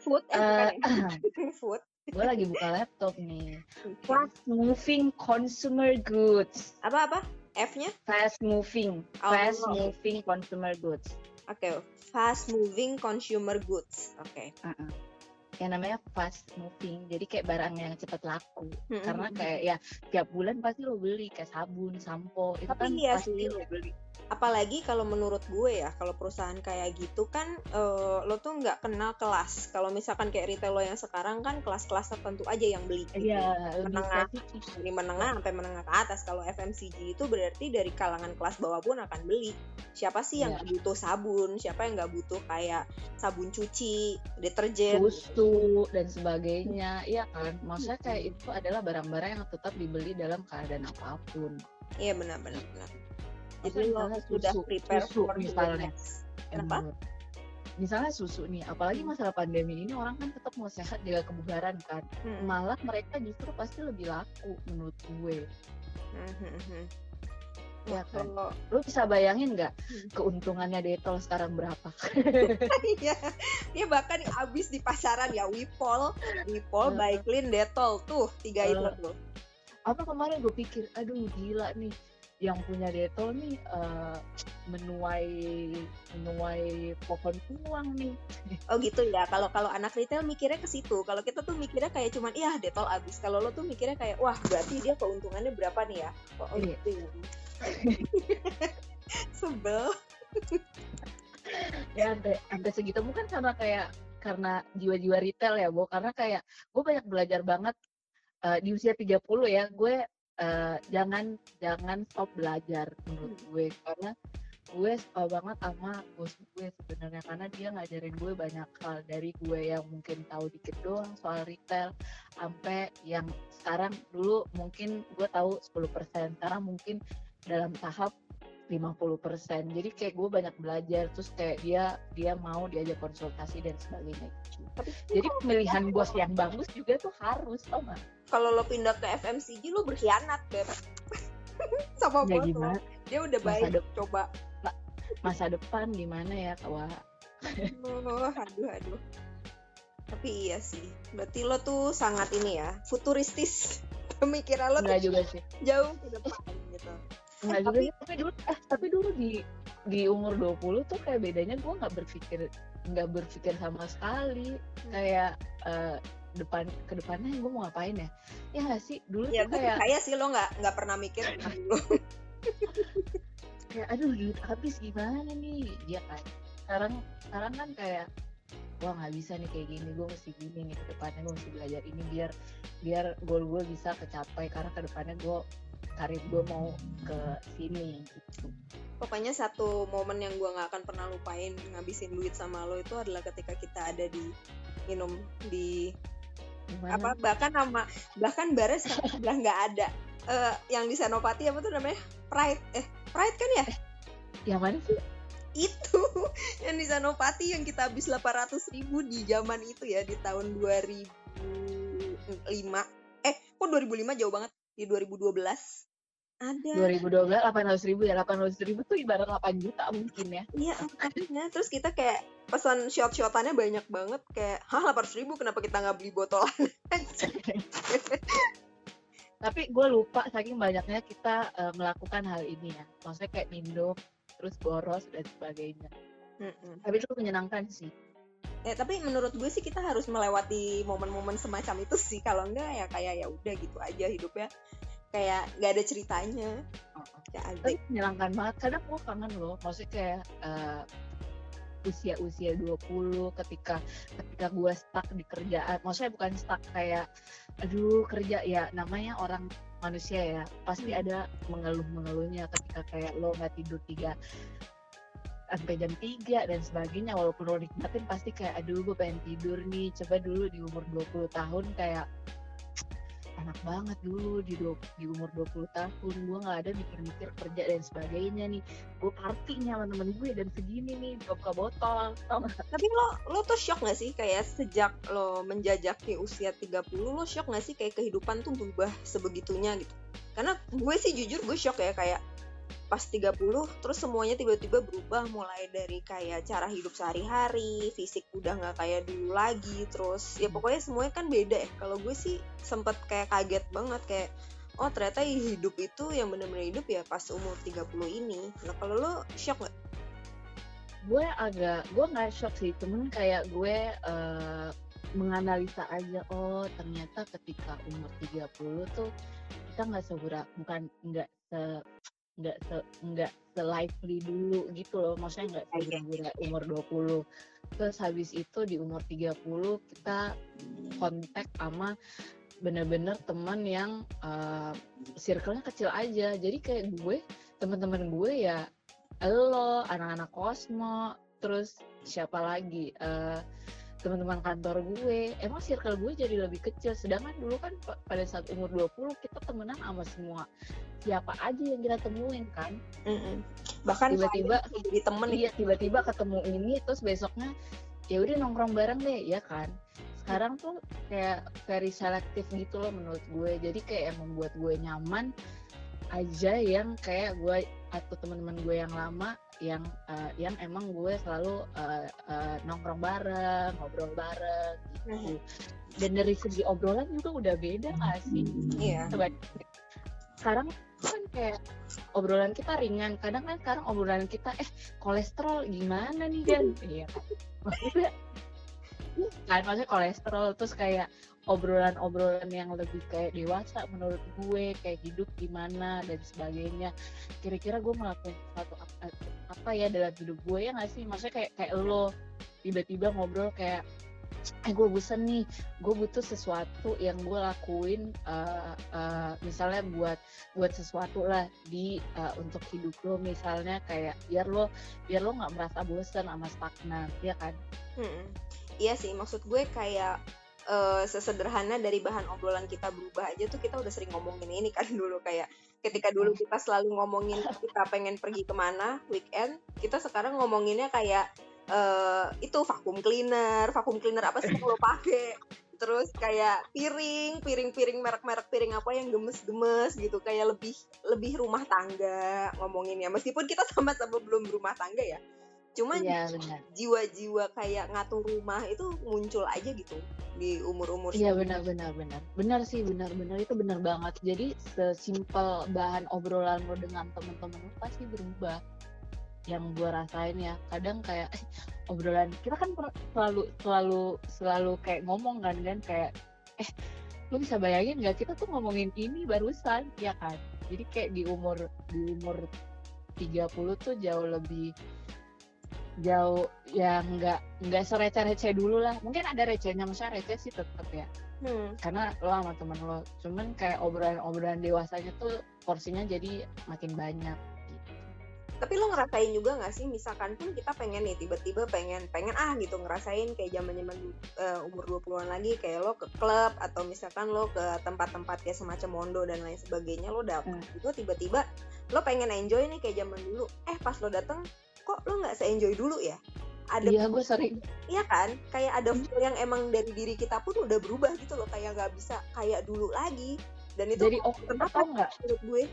Food, eh, bukan ya? *laughs* *clears throat* Food. gue lagi buka laptop nih fast moving consumer goods Apa-apa? F-nya? fast moving Oh. fast moving consumer goods Oke, fast moving consumer goods. Oke. Uh-uh. yang namanya fast moving jadi kayak barang yang cepat laku Hmm, karena kayak ya tiap bulan pasti lo beli kayak sabun sampo itu Tapi kan iya pasti sih. lo beli apalagi kalau menurut gue ya kalau perusahaan kayak gitu kan uh, lo tuh nggak kenal kelas. Kalau misalkan kayak retail lo yang sekarang kan kelas-kelas tertentu aja yang beli. Gitu. Iya, menengah dari menengah sampai menengah ke atas. Kalau FMCG itu berarti dari kalangan kelas bawah pun akan beli. Siapa sih yang yeah. butuh sabun? Siapa yang nggak butuh kayak sabun cuci deterjen? Susu dan sebagainya. Iya kan? Maksudnya kayak itu adalah barang-barang yang tetap dibeli dalam keadaan apa pun. Iya benar-benar jadi lo sudah prepare susu, for misalnya kenapa misalnya susu nih apalagi hmm. masalah pandemi ini orang kan tetap mau sehat jaga kebugaran kan hmm. malah mereka justru pasti lebih laku menurut gue hmm. Ya kan? Lu bisa bayangin nggak keuntungannya Detol sekarang berapa? *laughs* Iya, dia bahkan habis di pasaran ya Wipol, Wipol, Baiklin, Detol tuh tiga itu tuh. Apa kemarin gue pikir, aduh gila nih, yang punya Detol nih uh, menuai menuai pohon uang nih. *laughs* Oh gitu ya. Kalau kalau anak retail mikirnya ke situ. Kalau kita tuh mikirnya kayak cuman iya Detol habis. Kalau lo tuh mikirnya kayak wah berarti dia keuntungannya berapa nih ya? Oh, oh iya. gitu ya. *laughs* Sebel. ya sampai sampai segitu mungkin karena kayak karena jiwa-jiwa retail ya, Bo. Karena kayak gue banyak belajar banget uh, di usia 30 ya, gue uh, jangan jangan stop belajar menurut hmm. gue. Karena gue suka banget sama bos gue sebenarnya. Karena dia ngajarin gue banyak hal. Dari gue yang mungkin tahu dikit doang soal retail sampai yang sekarang dulu mungkin gue tahu 10% sekarang mungkin dalam tahap 50% jadi kayak gue banyak belajar terus kayak dia dia mau diajak konsultasi dan sebagainya. Tapi, jadi pemilihan bos yang bagus juga tuh harus tau gak kalau lo pindah ke FMCG lo berkhianat beb. *laughs* Sama ya, bos gimana? lo dia udah baik masa coba. Masa depan gimana ya kawa oh, aduh aduh. Tapi iya sih. Berarti lo tuh sangat ini ya futuristis. *laughs* Pemikiran lo Enggak juga sih. jauh ke depan gitu Enggak eh, juga tapi, tapi dulu eh tapi dulu di di umur 20 tuh kayak bedanya gue nggak berpikir nggak berpikir sama sekali. Hmm. kayak uh, depan ke depannya gue mau ngapain ya? Ya gak sih? Dulu ya, tuh kayak kayak sih lo nggak nggak pernah mikir *laughs* dulu. Kayak aduh duit habis gimana nih? Ya kan? Sekarang sekarang kan kayak wah nggak bisa nih kayak gini gue mesti gini nih ke depannya gue mesti belajar ini biar biar goal gue bisa kecapai. Karena ke depannya gue karir gue mau ke sini gitu. Pokoknya satu momen yang gue nggak akan pernah lupain ngabisin duit sama lo itu adalah ketika kita ada di minum di Gimana? apa bahkan nama bahkan bares udah nggak ada. Uh, yang di Senopati apa tuh namanya? Pride eh Pride kan ya? Yang mana sih? Itu *laughs* yang di Senopati yang kita habis 800 ribu di zaman itu ya di tahun 2005 eh kok 2005 jauh banget di 2012 ada. 2012 800 ribu ya. 800 ribu tuh ibarat 8 juta mungkin ya. Iya makanya. Terus kita kayak pesan shot-shotannya banyak banget. Kayak hah 800 ribu? Kenapa kita nggak beli botolan? *laughs* Tapi gue lupa saking banyaknya kita uh, melakukan hal ini ya. Maksudnya kayak nindo terus boros dan sebagainya. Mm -mm. tapi itu menyenangkan sih ya tapi menurut gue sih kita harus melewati momen-momen semacam itu sih. Kalau enggak ya kayak ya udah gitu aja hidupnya. Kayak nggak ada ceritanya. Oh, ya tapi menyenangkan banget. Kadang gue kangen loh. Maksudnya kayak uh, usia-usia 20 ketika ketika gue stuck di kerjaan. Maksudnya bukan stuck kayak aduh kerja. Ya namanya orang manusia ya. Pasti hmm. ada mengeluh-mengeluhnya ketika kayak lo nggak tidur tiga sampai jam 3 dan sebagainya walaupun lo nikmatin pasti kayak aduh gue pengen tidur nih coba dulu di umur 20 tahun kayak enak banget dulu di, do, di umur 20 tahun gue nggak ada mikir-mikir kerja dan sebagainya nih gue party nih sama temen gue dan segini nih buka botol tapi lo lo tuh shock gak sih kayak sejak lo menjajaki usia 30 lo shock gak sih kayak kehidupan tuh berubah sebegitunya gitu? Karena gue sih jujur gue shock ya kayak pas 30 terus semuanya tiba-tiba berubah mulai dari kayak cara hidup sehari-hari fisik udah nggak kayak dulu lagi terus ya hmm. pokoknya semuanya kan beda ya kalau gue sih sempet kayak kaget banget kayak oh ternyata hidup itu yang bener-bener hidup ya pas umur 30 ini nah kalau lo shock gak? gue agak gue nggak shock sih cuman kayak gue uh, menganalisa aja oh ternyata ketika umur 30 tuh kita nggak segera bukan nggak se nggak se nggak se lively dulu gitu loh. Maksudnya nggak segera umur 20 terus habis itu di umur 30 kita kontak sama bener-bener teman yang uh, circle-nya kecil aja. Jadi kayak gue teman-teman gue ya lo anak-anak kosmo terus siapa lagi? Uh, teman-teman kantor gue. Emang circle gue jadi lebih kecil. Sedangkan dulu kan pada saat umur 20 kita temenan sama semua siapa aja yang kita temuin kan? Mm -mm. bahkan tiba-tiba jadi temen iya tiba-tiba ketemu ini terus besoknya ya udah nongkrong bareng deh. Ya kan? Sekarang tuh kayak very selektif gitu loh menurut gue. Jadi kayak yang membuat gue nyaman aja yang kayak gue atau teman-teman gue yang lama yang uh, yang emang gue selalu uh, uh, nongkrong bareng ngobrol bareng gitu. Dan dari segi obrolan juga udah beda gak sih? Iya. Sekarang kan kayak obrolan kita ringan kadang kan sekarang obrolan kita eh kolesterol gimana nih kan iya. Maksudnya kan maksudnya kolesterol terus kayak obrolan-obrolan yang lebih kayak dewasa menurut gue kayak hidup gimana dan sebagainya. Kira-kira gue melakukan sesuatu apa, apa ya dalam hidup gue ya nggak sih? Maksudnya kayak kayak lo tiba-tiba ngobrol kayak eh gue bosen nih gue butuh sesuatu yang gue lakuin uh, uh, misalnya buat buat sesuatu lah di uh, untuk hidup lo. Misalnya kayak biar lo biar lo nggak merasa bosen sama stagnan ya kan? Hmm. iya sih maksud gue kayak uh, sesederhana dari bahan obrolan kita berubah aja tuh kita udah sering ngomongin ini kan *laughs* dulu kayak ketika dulu kita selalu ngomongin kita pengen pergi ke mana weekend kita sekarang ngomonginnya kayak uh, itu vakum cleaner vakum cleaner apa sih lo pakai? Terus kayak piring piring-piring merek-merek piring apa yang gemes-gemes gitu kayak lebih lebih rumah tangga ngomonginnya. Meskipun kita *laughs* sama-sama belum berumah tangga ya Cuman iya, jiwa-jiwa kayak ngatur rumah itu muncul aja gitu di umur-umur Iya benar benar benar. Benar sih benar benar itu benar banget. Jadi sesimpel bahan obrolan lo dengan temen-temen lo pasti berubah. Yang gue rasain ya, kadang kayak eh, obrolan kita kan selalu selalu selalu kayak ngomong kan kan kayak eh lu bisa bayangin nggak kita tuh ngomongin ini barusan ya kan. Jadi kayak di umur di umur 30 tuh jauh lebih jauh ya nggak nggak sereceh-receh dulu lah mungkin ada recehnya masa receh sih tetap ya hmm. karena lo sama temen lo cuman kayak obrolan-obrolan dewasanya tuh porsinya jadi makin banyak gitu. tapi lo ngerasain juga nggak sih misalkan pun kita pengen nih tiba-tiba pengen pengen ah gitu ngerasain kayak zaman zaman uh, umur 20-an lagi kayak lo ke klub atau misalkan lo ke tempat-tempat kayak semacam mondo dan lain sebagainya lo dapet hmm. itu tiba-tiba lo pengen enjoy nih kayak zaman dulu eh pas lo dateng kok lo nggak se-enjoy dulu ya? Ada iya gue sering iya kan? Kayak ada hmm. feel yang emang dari diri kita pun udah berubah gitu loh kayak nggak bisa kayak dulu lagi. Dan itu jadi oh kenapa nggak? menurut gue?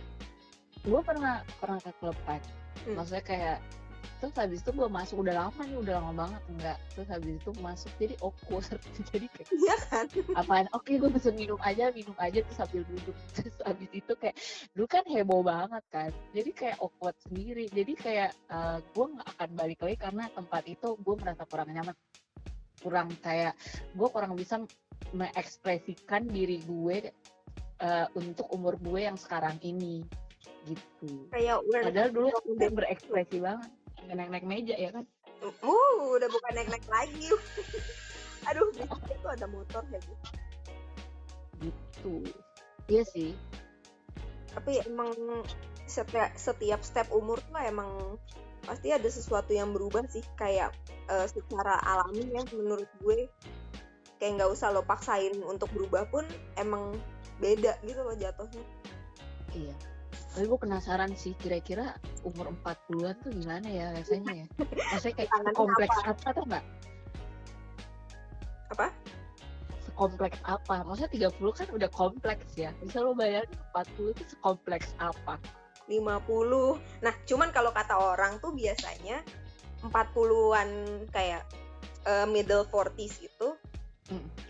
Gue pernah pernah ke klub kan hmm. maksudnya kayak terus habis itu gue masuk udah lama nih udah lama banget enggak. Terus habis itu masuk jadi awkward. *laughs* Jadi kayak iya kan? Apaan? Oke okay, gue pesen minum aja minum aja terus sambil duduk. *laughs* Terus habis itu kayak dulu kan heboh banget kan? Jadi kayak awkward sendiri. Jadi kayak uh, gue nggak akan balik lagi karena tempat itu gue merasa kurang nyaman. Kurang kayak gue kurang bisa mengekspresikan diri gue uh, untuk umur gue yang sekarang ini. Gitu. Kayak padahal dulu udah berekspresi banget naik-naik meja ya kan? Uh udah bukan naik-naik lagi. *laughs* Aduh itu ada motor ya gitu gitu. Iya sih. Tapi emang setiap setiap step umur tuh emang pasti ada sesuatu yang berubah sih. Kayak uh, secara alami ya menurut gue. Kayak nggak usah lo paksain untuk berubah pun emang beda gitu loh jatuhnya. Iya tapi gue penasaran sih kira-kira umur 40-an tuh gimana ya rasanya ya? Rasanya kayak kompleks apa, apa tuh nggak? Apa? Sekompleks apa? Maksudnya 30 kan udah kompleks ya? Bisa lo bayangin 40 itu sekompleks apa? 50 nah cuman kalau kata orang tuh biasanya 40-an kayak uh, middle 40s itu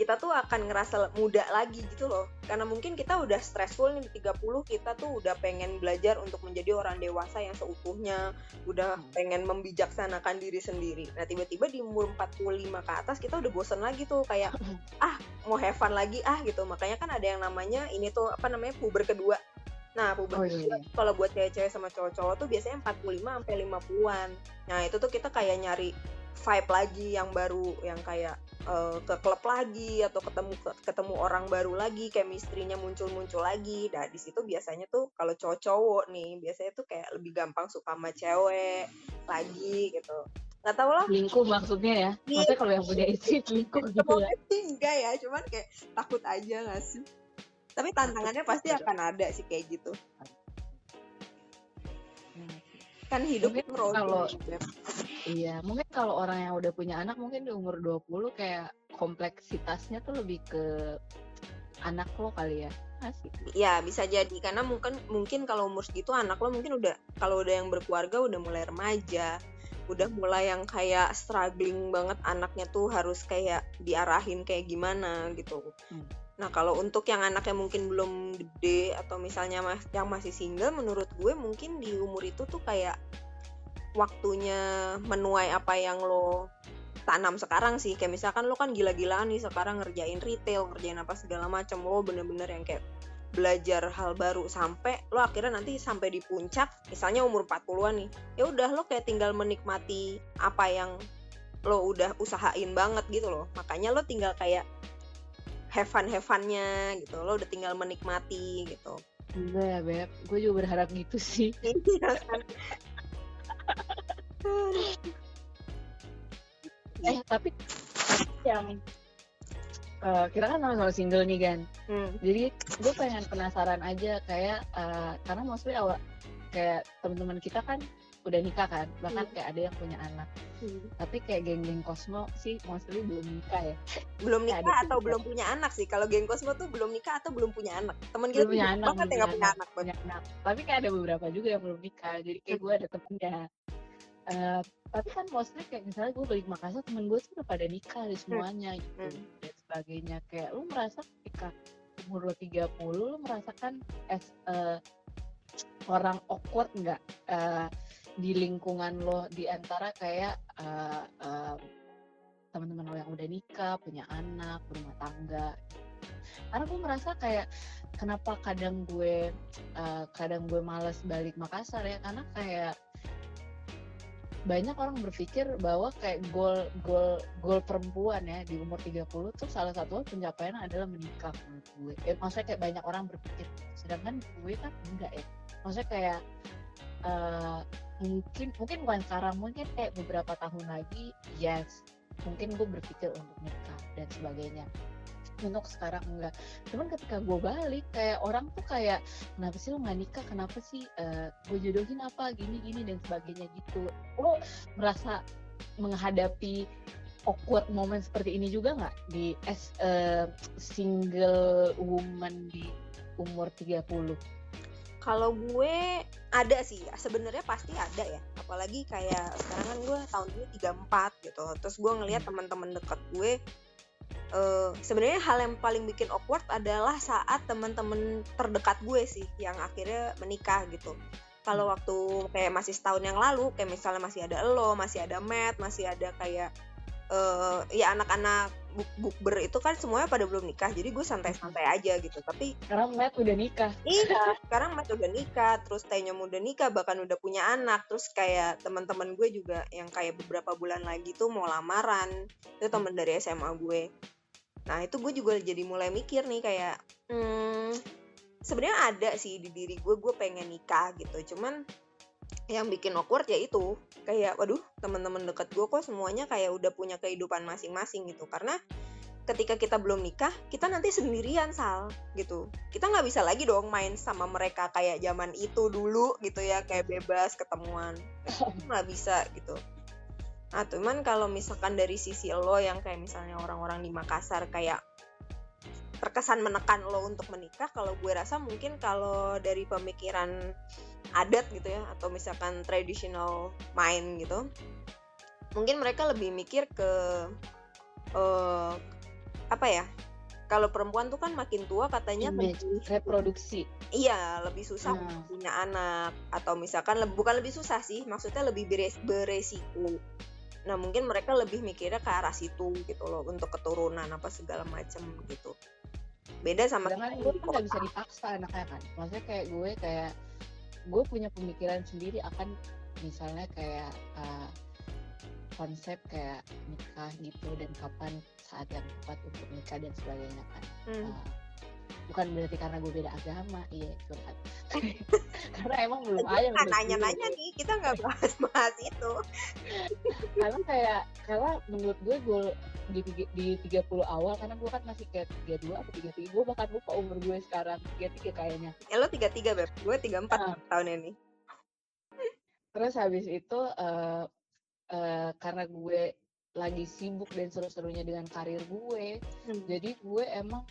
kita tuh akan ngerasa muda lagi gitu loh karena mungkin kita udah stressful nih di 30 kita tuh udah pengen belajar untuk menjadi orang dewasa yang seutuhnya udah mm. pengen membijaksanakan diri sendiri nah tiba-tiba di umur 45 ke atas kita udah bosen lagi tuh kayak ah mau have fun lagi ah gitu makanya kan ada yang namanya ini tuh apa namanya puber kedua Nah, pubertas oh, iya, iya. kalau buat cewek-cewek sama cowok-cowok tuh biasanya 45 sampai 50-an. Nah, itu tuh kita kayak nyari vibe lagi yang baru yang kayak uh, ke klub lagi atau ketemu ketemu orang baru lagi, chemistry-nya muncul-muncul lagi. Nah, di situ biasanya tuh kalau cowok-cowok nih, biasanya tuh kayak lebih gampang suka sama cewek lagi gitu. Gak tau lah. Lingkup maksudnya ya? Iya. Maksudnya kalau yang punya istri lingkup gitu ya? Enggak ya, cuman kayak takut aja gak sih? tapi tantangannya pasti akan ada sih kayak gitu kan hidup mungkin kalau iya mungkin kalau orang yang udah punya anak mungkin di umur 20 kayak kompleksitasnya tuh lebih ke anak lo kali ya asik ya bisa jadi. Karena mungkin mungkin kalau umur segitu anak lo mungkin udah kalau udah yang berkeluarga udah mulai remaja udah mulai yang kayak struggling banget anaknya tuh harus kayak diarahin kayak gimana gitu. Hmm. Nah, kalau untuk yang anaknya mungkin belum gede atau misalnya mas yang masih single, menurut gue mungkin di umur itu tuh kayak waktunya menuai apa yang lo tanam sekarang sih. Kayak misalkan lo kan gila-gilaan nih sekarang ngerjain retail, ngerjain apa segala macam lo bener-bener yang kayak belajar hal baru sampai lo akhirnya nanti sampai di puncak misalnya umur 40-an nih ya udah lo kayak tinggal menikmati apa yang lo udah usahain banget gitu loh makanya lo tinggal kayak have fun have funnya gitu. Lo udah tinggal menikmati gitu. Enggak ya beb. Gue juga berharap gitu sih. *laughs* Iya kan? *laughs* eh tapi yang uh, kita kan sama-sama single nih kan hmm. jadi gue pengen penasaran aja kayak uh, karena mostly awal kayak teman-teman kita kan udah nikah kan bahkan hmm. kayak ada yang punya anak. Hmm. tapi kayak geng-geng Cosmo sih mostly belum nikah ya. Belum nikah atau belum punya anak sih. Kalau geng Cosmo tuh belum nikah atau belum punya anak. Temen kita punya anak banget yang punya anak, punya anak. Tapi kayak ada beberapa juga yang belum nikah jadi kayak gue ada temennya. Uh, tapi kan mostly kayak misalnya gue balik Makassar temen gue tuh udah pada nikah di semuanya hmm. gitu. Hmm. dan sebagainya. Kayak lu merasa ketika umur lo 30 lu merasakan as uh, orang awkward nggak? Uh, di lingkungan lo di antara kayak uh, uh, teman-teman lo yang udah nikah, punya anak, berumah tangga. Karena gue merasa kayak kenapa kadang gue uh, kadang gue males balik Makassar ya karena kayak banyak orang berpikir bahwa kayak goal goal goal perempuan ya di umur 30 tuh salah satu pencapaian adalah menikah menurut gue. Eh, maksudnya kayak banyak orang berpikir sedangkan gue kan enggak ya. Maksudnya kayak uh, mungkin mungkin bukan sekarang mungkin kayak beberapa tahun lagi yes mungkin gue berpikir untuk nikah dan sebagainya. Untuk sekarang enggak. Cuman ketika gue balik kayak orang tuh kayak kenapa sih lo nggak nikah? Kenapa sih uh, gue jodohin apa? Gini gini dan sebagainya gitu. Lo merasa menghadapi awkward moment seperti ini juga nggak? Di as a single woman di umur 30 kalau gue ada sih, sebenarnya pasti ada ya. Apalagi kayak sekarang kan gue tahun ini 34 gitu. Terus gue ngelihat teman-teman dekat gue uh, sebenarnya hal yang paling bikin awkward adalah saat teman-teman terdekat gue sih yang akhirnya menikah gitu. Kalau waktu kayak masih setahun yang lalu, kayak misalnya masih ada lo, masih ada Matt, masih ada kayak uh, ya anak-anak buk bukber itu kan semuanya pada belum nikah jadi gue santai-santai aja gitu. Tapi sekarang Matt udah nikah. Iya *laughs* sekarang Matt udah nikah terus Tenya udah nikah bahkan udah punya anak. Terus kayak teman-teman gue juga yang kayak beberapa bulan lagi tuh mau lamaran. Itu teman dari SMA gue. Nah itu gue juga jadi mulai mikir nih kayak hmm, sebenarnya ada sih di diri gue gue pengen nikah gitu. Cuman yang bikin awkward ya itu. Kayak waduh teman-teman dekat gue kok semuanya kayak udah punya kehidupan masing-masing gitu. Karena ketika kita belum nikah kita nanti sendirian sal gitu. Kita nggak bisa lagi dong main sama mereka kayak zaman itu dulu gitu ya kayak bebas ketemuan. Nggak bisa gitu. Nah cuman kalau misalkan dari sisi lo yang kayak misalnya orang-orang di Makassar kayak terkesan menekan lo untuk menikah kalau gue rasa mungkin kalau dari pemikiran adat gitu ya atau misalkan traditional mind gitu mungkin mereka lebih mikir ke uh, apa ya kalau perempuan tuh kan makin tua katanya Image, lebih reproduksi. Iya lebih susah nah. punya anak atau misalkan le bukan lebih susah sih maksudnya lebih beres beresiko nah mungkin mereka lebih mikirnya ke arah situ gitu loh untuk keturunan apa segala macam gitu. Beda sama sedangkan gue kan nggak bisa dipaksa anaknya kan. Maksudnya kayak gue kayak gue punya pemikiran sendiri akan misalnya kayak uh, konsep kayak nikah gitu dan kapan saat yang tepat untuk nikah dan sebagainya kan hmm. uh, bukan berarti karena gue beda agama iya curhat. *laughs* Karena emang belum aja nanya-nanya nih kita nggak bahas-bahas itu. Karena kayak karena menurut gue gue di di 30 awal karena gue kan masih kayak 32 atau 33 gue bahkan lupa umur gue sekarang 33 kayaknya. Ya lo 33 beb. Gue 34 nah. tahun ini. Terus habis itu uh, uh, karena gue lagi sibuk dan seru-serunya dengan karir gue hmm. jadi gue emang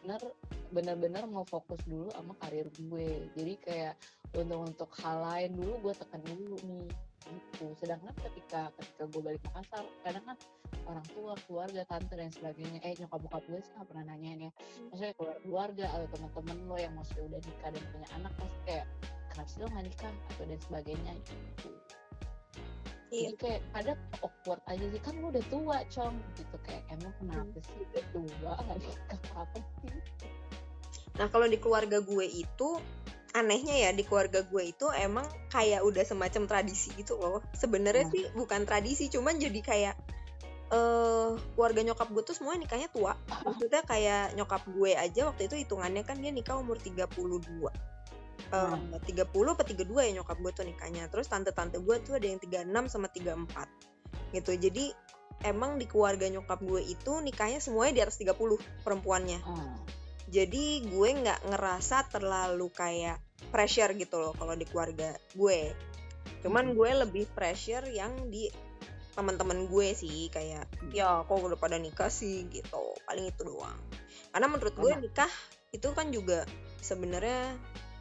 benar benar-benar mau fokus dulu sama karir gue jadi kayak untuk untuk hal lain dulu gue tekan dulu nih gitu sedangkan ketika ketika gue balik Makassar kadang kan orang tua keluarga tante dan sebagainya eh nyokap bokap gue sih gak pernah nanyain ya hmm. maksudnya keluarga, atau teman-teman lo yang maksudnya udah nikah dan punya anak pasti kayak kenapa sih lo nikah atau dan sebagainya gitu. Jadi kayak ada awkward aja sih. Kan lu udah tua cong gitu kayak emang kenapa hmm. sih udah tua? *laughs* Nggak nikah apa sih? Nah kalau di keluarga gue itu anehnya ya di keluarga gue itu emang kayak udah semacam tradisi gitu loh. Sebenarnya hmm. sih bukan tradisi cuman jadi kayak uh, keluarga nyokap gue tuh semua nikahnya tua. *laughs* Maksudnya kayak nyokap gue aja waktu itu hitungannya kan dia nikah umur 32 Hmm. tiga puluh apa tiga dua ya nyokap gue tuh nikahnya. Terus tante-tante gue tuh ada yang tiga enam sama tiga empat. Gitu. Jadi emang di keluarga nyokap gue itu nikahnya semuanya di atas 30 perempuannya. Hmm. jadi gue nggak ngerasa terlalu kayak pressure gitu loh kalau di keluarga gue. Cuman hmm. gue lebih pressure yang di teman-teman gue sih. Kayak hmm. ya kok udah pada nikah sih? Gitu. Paling itu doang. Karena menurut gue nikah itu kan juga sebenarnya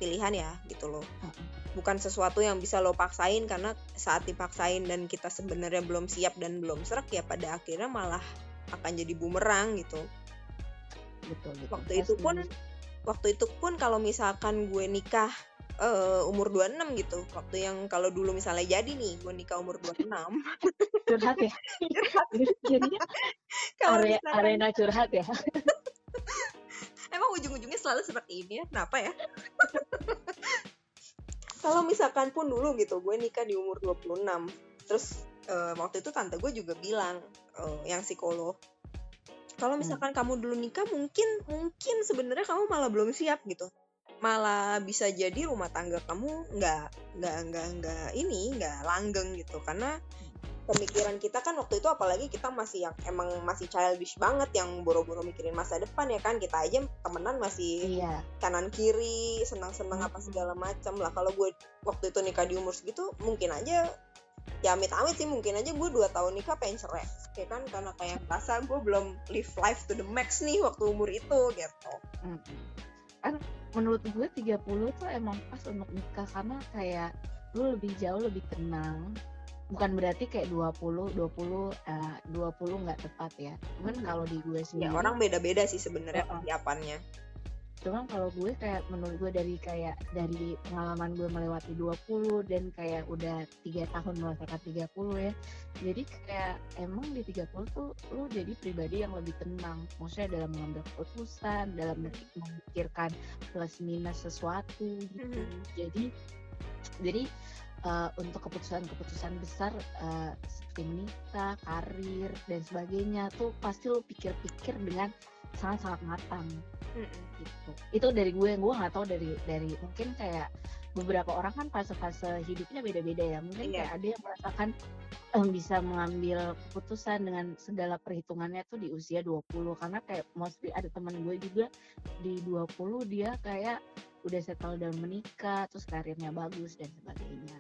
pilihan ya gitu loh. Bukan sesuatu yang bisa lo paksain karena saat dipaksain dan kita sebenarnya belum siap dan belum serak ya pada akhirnya malah akan jadi bumerang gitu. Betul, betul. waktu itu pun waktu itu pun kalau misalkan gue nikah uh, umur 26 gitu waktu yang kalau dulu misalnya jadi nih gue nikah umur 26 *laughs* curhat ya? *laughs* Curhat. Jadinya area, arena curhat ya *laughs* emang ujung-ujungnya selalu seperti ini ya? Kenapa ya? *laughs* Kalau misalkan pun dulu gitu gue nikah di umur 26 terus uh, waktu itu tante gue juga bilang uh, yang psikolog kalau hmm. misalkan hmm. kamu dulu nikah mungkin mungkin sebenarnya kamu malah belum siap gitu. Malah bisa jadi rumah tangga kamu nggak nggak nggak nggak ini nggak langgeng gitu. Karena pemikiran kita kan waktu itu apalagi kita masih yang emang masih childish banget yang boro-boro mikirin masa depan ya kan kita aja temenan masih iya. kanan kiri senang-senang hmm. apa segala macam lah kalau gue waktu itu nikah di umur segitu mungkin aja ya amit-amit sih mungkin aja gue dua tahun nikah pengen cerai ya kan karena kayak rasa gue belum live life to the max nih waktu umur itu gitu hmm. kan menurut gue 30 tuh emang pas untuk nikah karena kayak lu lebih jauh lebih tenang bukan berarti kayak 20 20 uh, 20 nggak tepat ya. Cuman hmm. kalau di gue ya, sendiri ya, orang beda-beda sih sebenarnya uh, persiapannya. Cuman kalau gue kayak menurut gue dari kayak dari pengalaman gue melewati 20 dan kayak udah tiga tahun merasakan 30 ya. Jadi kayak emang di 30 tuh lu jadi pribadi yang lebih tenang. Maksudnya dalam mengambil keputusan, dalam memikirkan plus minus sesuatu gitu. Hmm. Jadi jadi uh, untuk keputusan-keputusan besar uh, seperti menikah, karir dan sebagainya tuh pasti lo pikir-pikir dengan sangat-sangat matang mm gitu. Itu dari gue, yang gue nggak tahu dari dari mungkin kayak beberapa orang kan fase-fase hidupnya beda-beda ya. Mungkin yeah. kayak ada yang merasakan um, bisa mengambil keputusan dengan segala perhitungannya tuh di usia 20 karena kayak mostly ada teman gue juga di 20 dia kayak udah settle dan menikah terus karirnya bagus dan sebagainya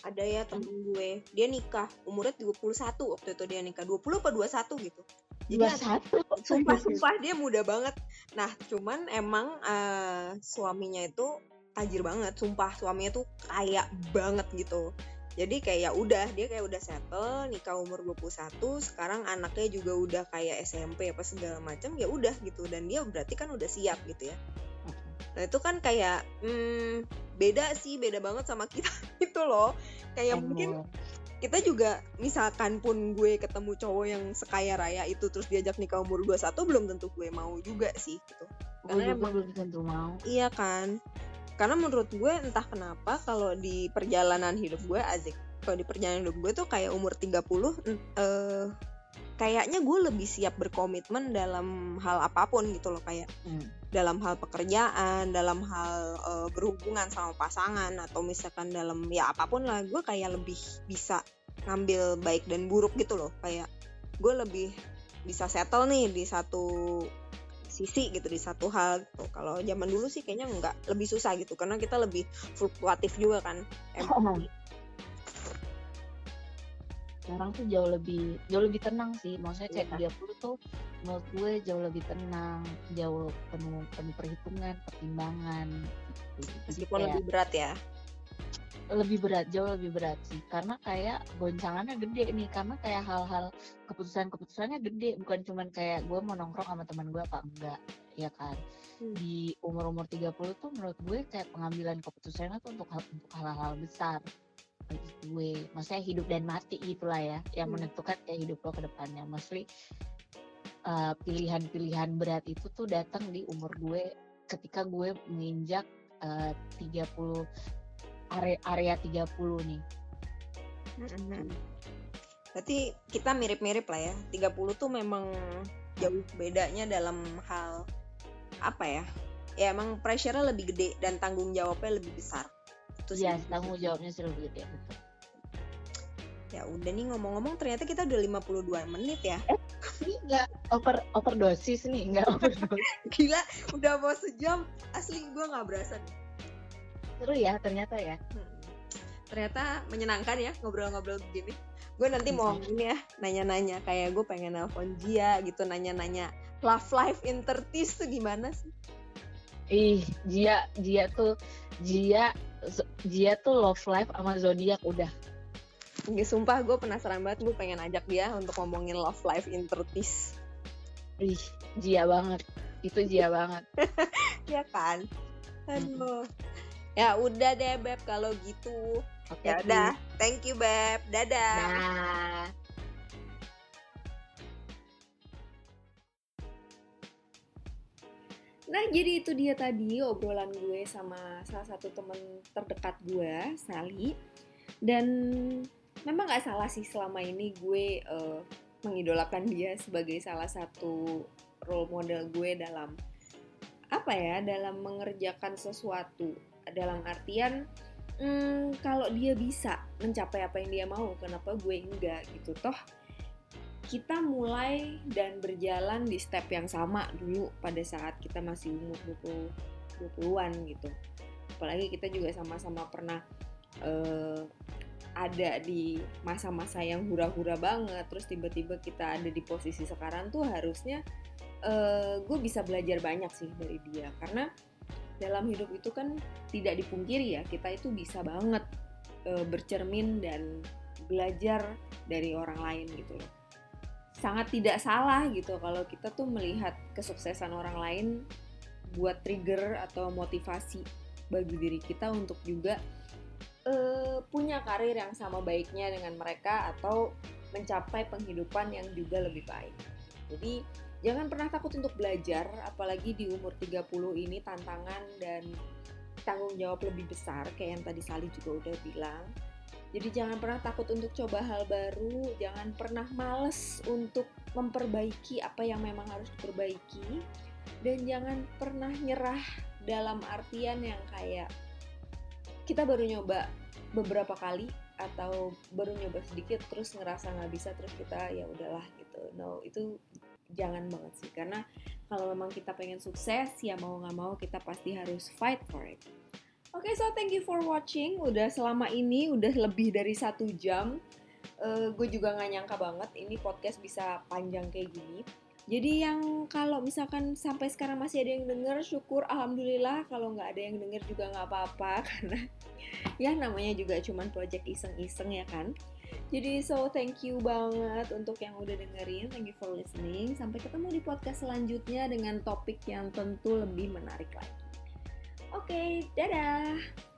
ada ya temen gue. Dia nikah umurnya 21 waktu itu dia nikah. 20 apa 21 gitu. Jadi 21 sumpah sumpah dia muda banget. Nah cuman emang uh, suaminya itu tajir banget. Sumpah suaminya tuh kaya banget gitu. Jadi kayak ya udah dia kayak udah settle nikah umur 21 sekarang anaknya juga udah kayak SMP apa segala macam ya udah gitu. Dan dia berarti kan udah siap gitu ya. Nah itu kan kayak hmm, beda sih, beda banget sama kita *laughs* itu loh. Kayak oh. mungkin kita juga misalkan pun gue ketemu cowok yang sekaya raya itu terus diajak nikah umur 21 belum tentu gue mau juga sih gitu. karena emang belum tentu mau iya kan karena menurut gue entah kenapa kalau di perjalanan hidup gue azik kalau di perjalanan hidup gue tuh kayak umur 30 eh kayaknya gue lebih siap berkomitmen dalam hal apa pun gitu loh kayak hmm. dalam hal pekerjaan dalam hal uh, berhubungan sama pasangan atau misalkan dalam ya apa pun lah gue kayak lebih bisa ngambil baik dan buruk gitu loh kayak gue lebih bisa settle nih di satu sisi gitu di satu hal gitu. Kalau zaman dulu sih kayaknya nggak lebih susah gitu karena kita lebih fluktuatif juga kan. Emosi *laughs* sekarang tuh jauh lebih jauh lebih tenang sih. Maksudnya kayak yeah. 30 tuh menurut gue jauh lebih tenang jauh penuh penuh perhitungan pertimbangan. Gitu. meskipun kayak, lebih berat ya. Lebih berat jauh lebih berat sih. Karena kayak goncangannya gede nih. Karena kayak hal-hal keputusan-keputusannya gede. Bukan cuman kayak gue mau nongkrong sama teman gue apa enggak ya kan? Hmm. di umur-umur 30 tuh menurut gue kayak pengambilan keputusannya tuh untuk untuk hal-hal besar bagi gue. Maksudnya hidup dan mati gitulah ya yang hmm. menentukan kayak hidup lo ke depannya. Mostly uh, pilihan-pilihan berat itu tuh datang di umur gue ketika gue menginjak uh, 30 area area 30 nih. Hmm. berarti kita mirip-mirip lah ya. 30 tuh memang jauh bedanya dalam hal apa ya? Ya emang pressure-nya lebih gede dan tanggung jawabnya lebih besar gitu sih. Iya, tanggung jawabnya lebih gede betul. Ya udah nih ngomong-ngomong ternyata kita udah 52 menit ya. Eh, ini enggak over overdosis nih, enggak overdosis. *laughs* Gila, udah mau sejam. Asli gue nggak berasa. Seru ya ternyata ya. Hmm. Ternyata menyenangkan ya ngobrol-ngobrol begini. Gue nanti mau iya. ini ya nanya-nanya kayak gue pengen nelfon Jia gitu nanya-nanya love life in 30 tuh gimana sih? Ih, Jia, Jia tuh Jia Jia tuh love life sama zodiak udah. Gak sumpah gue penasaran banget gue pengen ajak dia untuk ngomongin love life in Turkish. Ih, Jia banget. Itu Jia banget. *laughs* ya kan? Aduh. Ya udah deh Beb kalau gitu. Okay, ya udah. Thank you Beb. Dadah. Nah. Nah, jadi itu dia tadi obrolan gue sama salah satu temen terdekat gue, Sally. Dan memang gak salah sih selama ini gue uh, mengidolakan dia sebagai salah satu role model gue dalam apa ya, dalam mengerjakan sesuatu. Dalam artian, hmm, kalau dia bisa mencapai apa yang dia mau, kenapa gue enggak gitu. Toh kita mulai dan berjalan di step yang sama dulu pada saat kita masih umur 20 20-an gitu. Apalagi kita juga sama-sama pernah uh, ada di masa-masa yang hura-hura banget, terus tiba-tiba kita ada di posisi sekarang tuh harusnya uh, gue bisa belajar banyak sih dari dia karena dalam hidup itu kan tidak dipungkiri ya kita itu bisa banget uh, bercermin dan belajar dari orang lain gitu loh sangat tidak salah gitu kalau kita tuh melihat kesuksesan orang lain buat trigger atau motivasi bagi diri kita untuk juga uh, punya karir yang sama baiknya dengan mereka atau mencapai penghidupan yang juga lebih baik. Jadi jangan pernah takut untuk belajar apalagi di umur 30 ini tantangan dan tanggung jawab lebih besar kayak yang tadi Sali juga udah bilang jadi jangan pernah takut untuk coba hal baru, jangan pernah males untuk memperbaiki apa yang memang harus diperbaiki, dan jangan pernah nyerah dalam artian yang kayak kita baru nyoba beberapa kali atau baru nyoba sedikit terus ngerasa nggak bisa terus kita ya udahlah gitu. No itu jangan banget sih karena kalau memang kita pengen sukses ya mau nggak mau kita pasti harus fight for it. Oke, okay, so thank you for watching. Udah selama ini udah lebih dari satu jam. Uh, gue juga nggak nyangka banget ini podcast bisa panjang kayak gini. Jadi yang kalau misalkan sampai sekarang masih ada yang denger, syukur alhamdulillah. Kalau nggak ada yang denger juga nggak apa-apa *laughs* karena ya namanya juga cuman project iseng-iseng ya kan. Jadi so thank you banget untuk yang udah dengerin. Thank you for listening. Sampai ketemu di podcast selanjutnya dengan topik yang tentu lebih menarik lagi. Oke, dadah!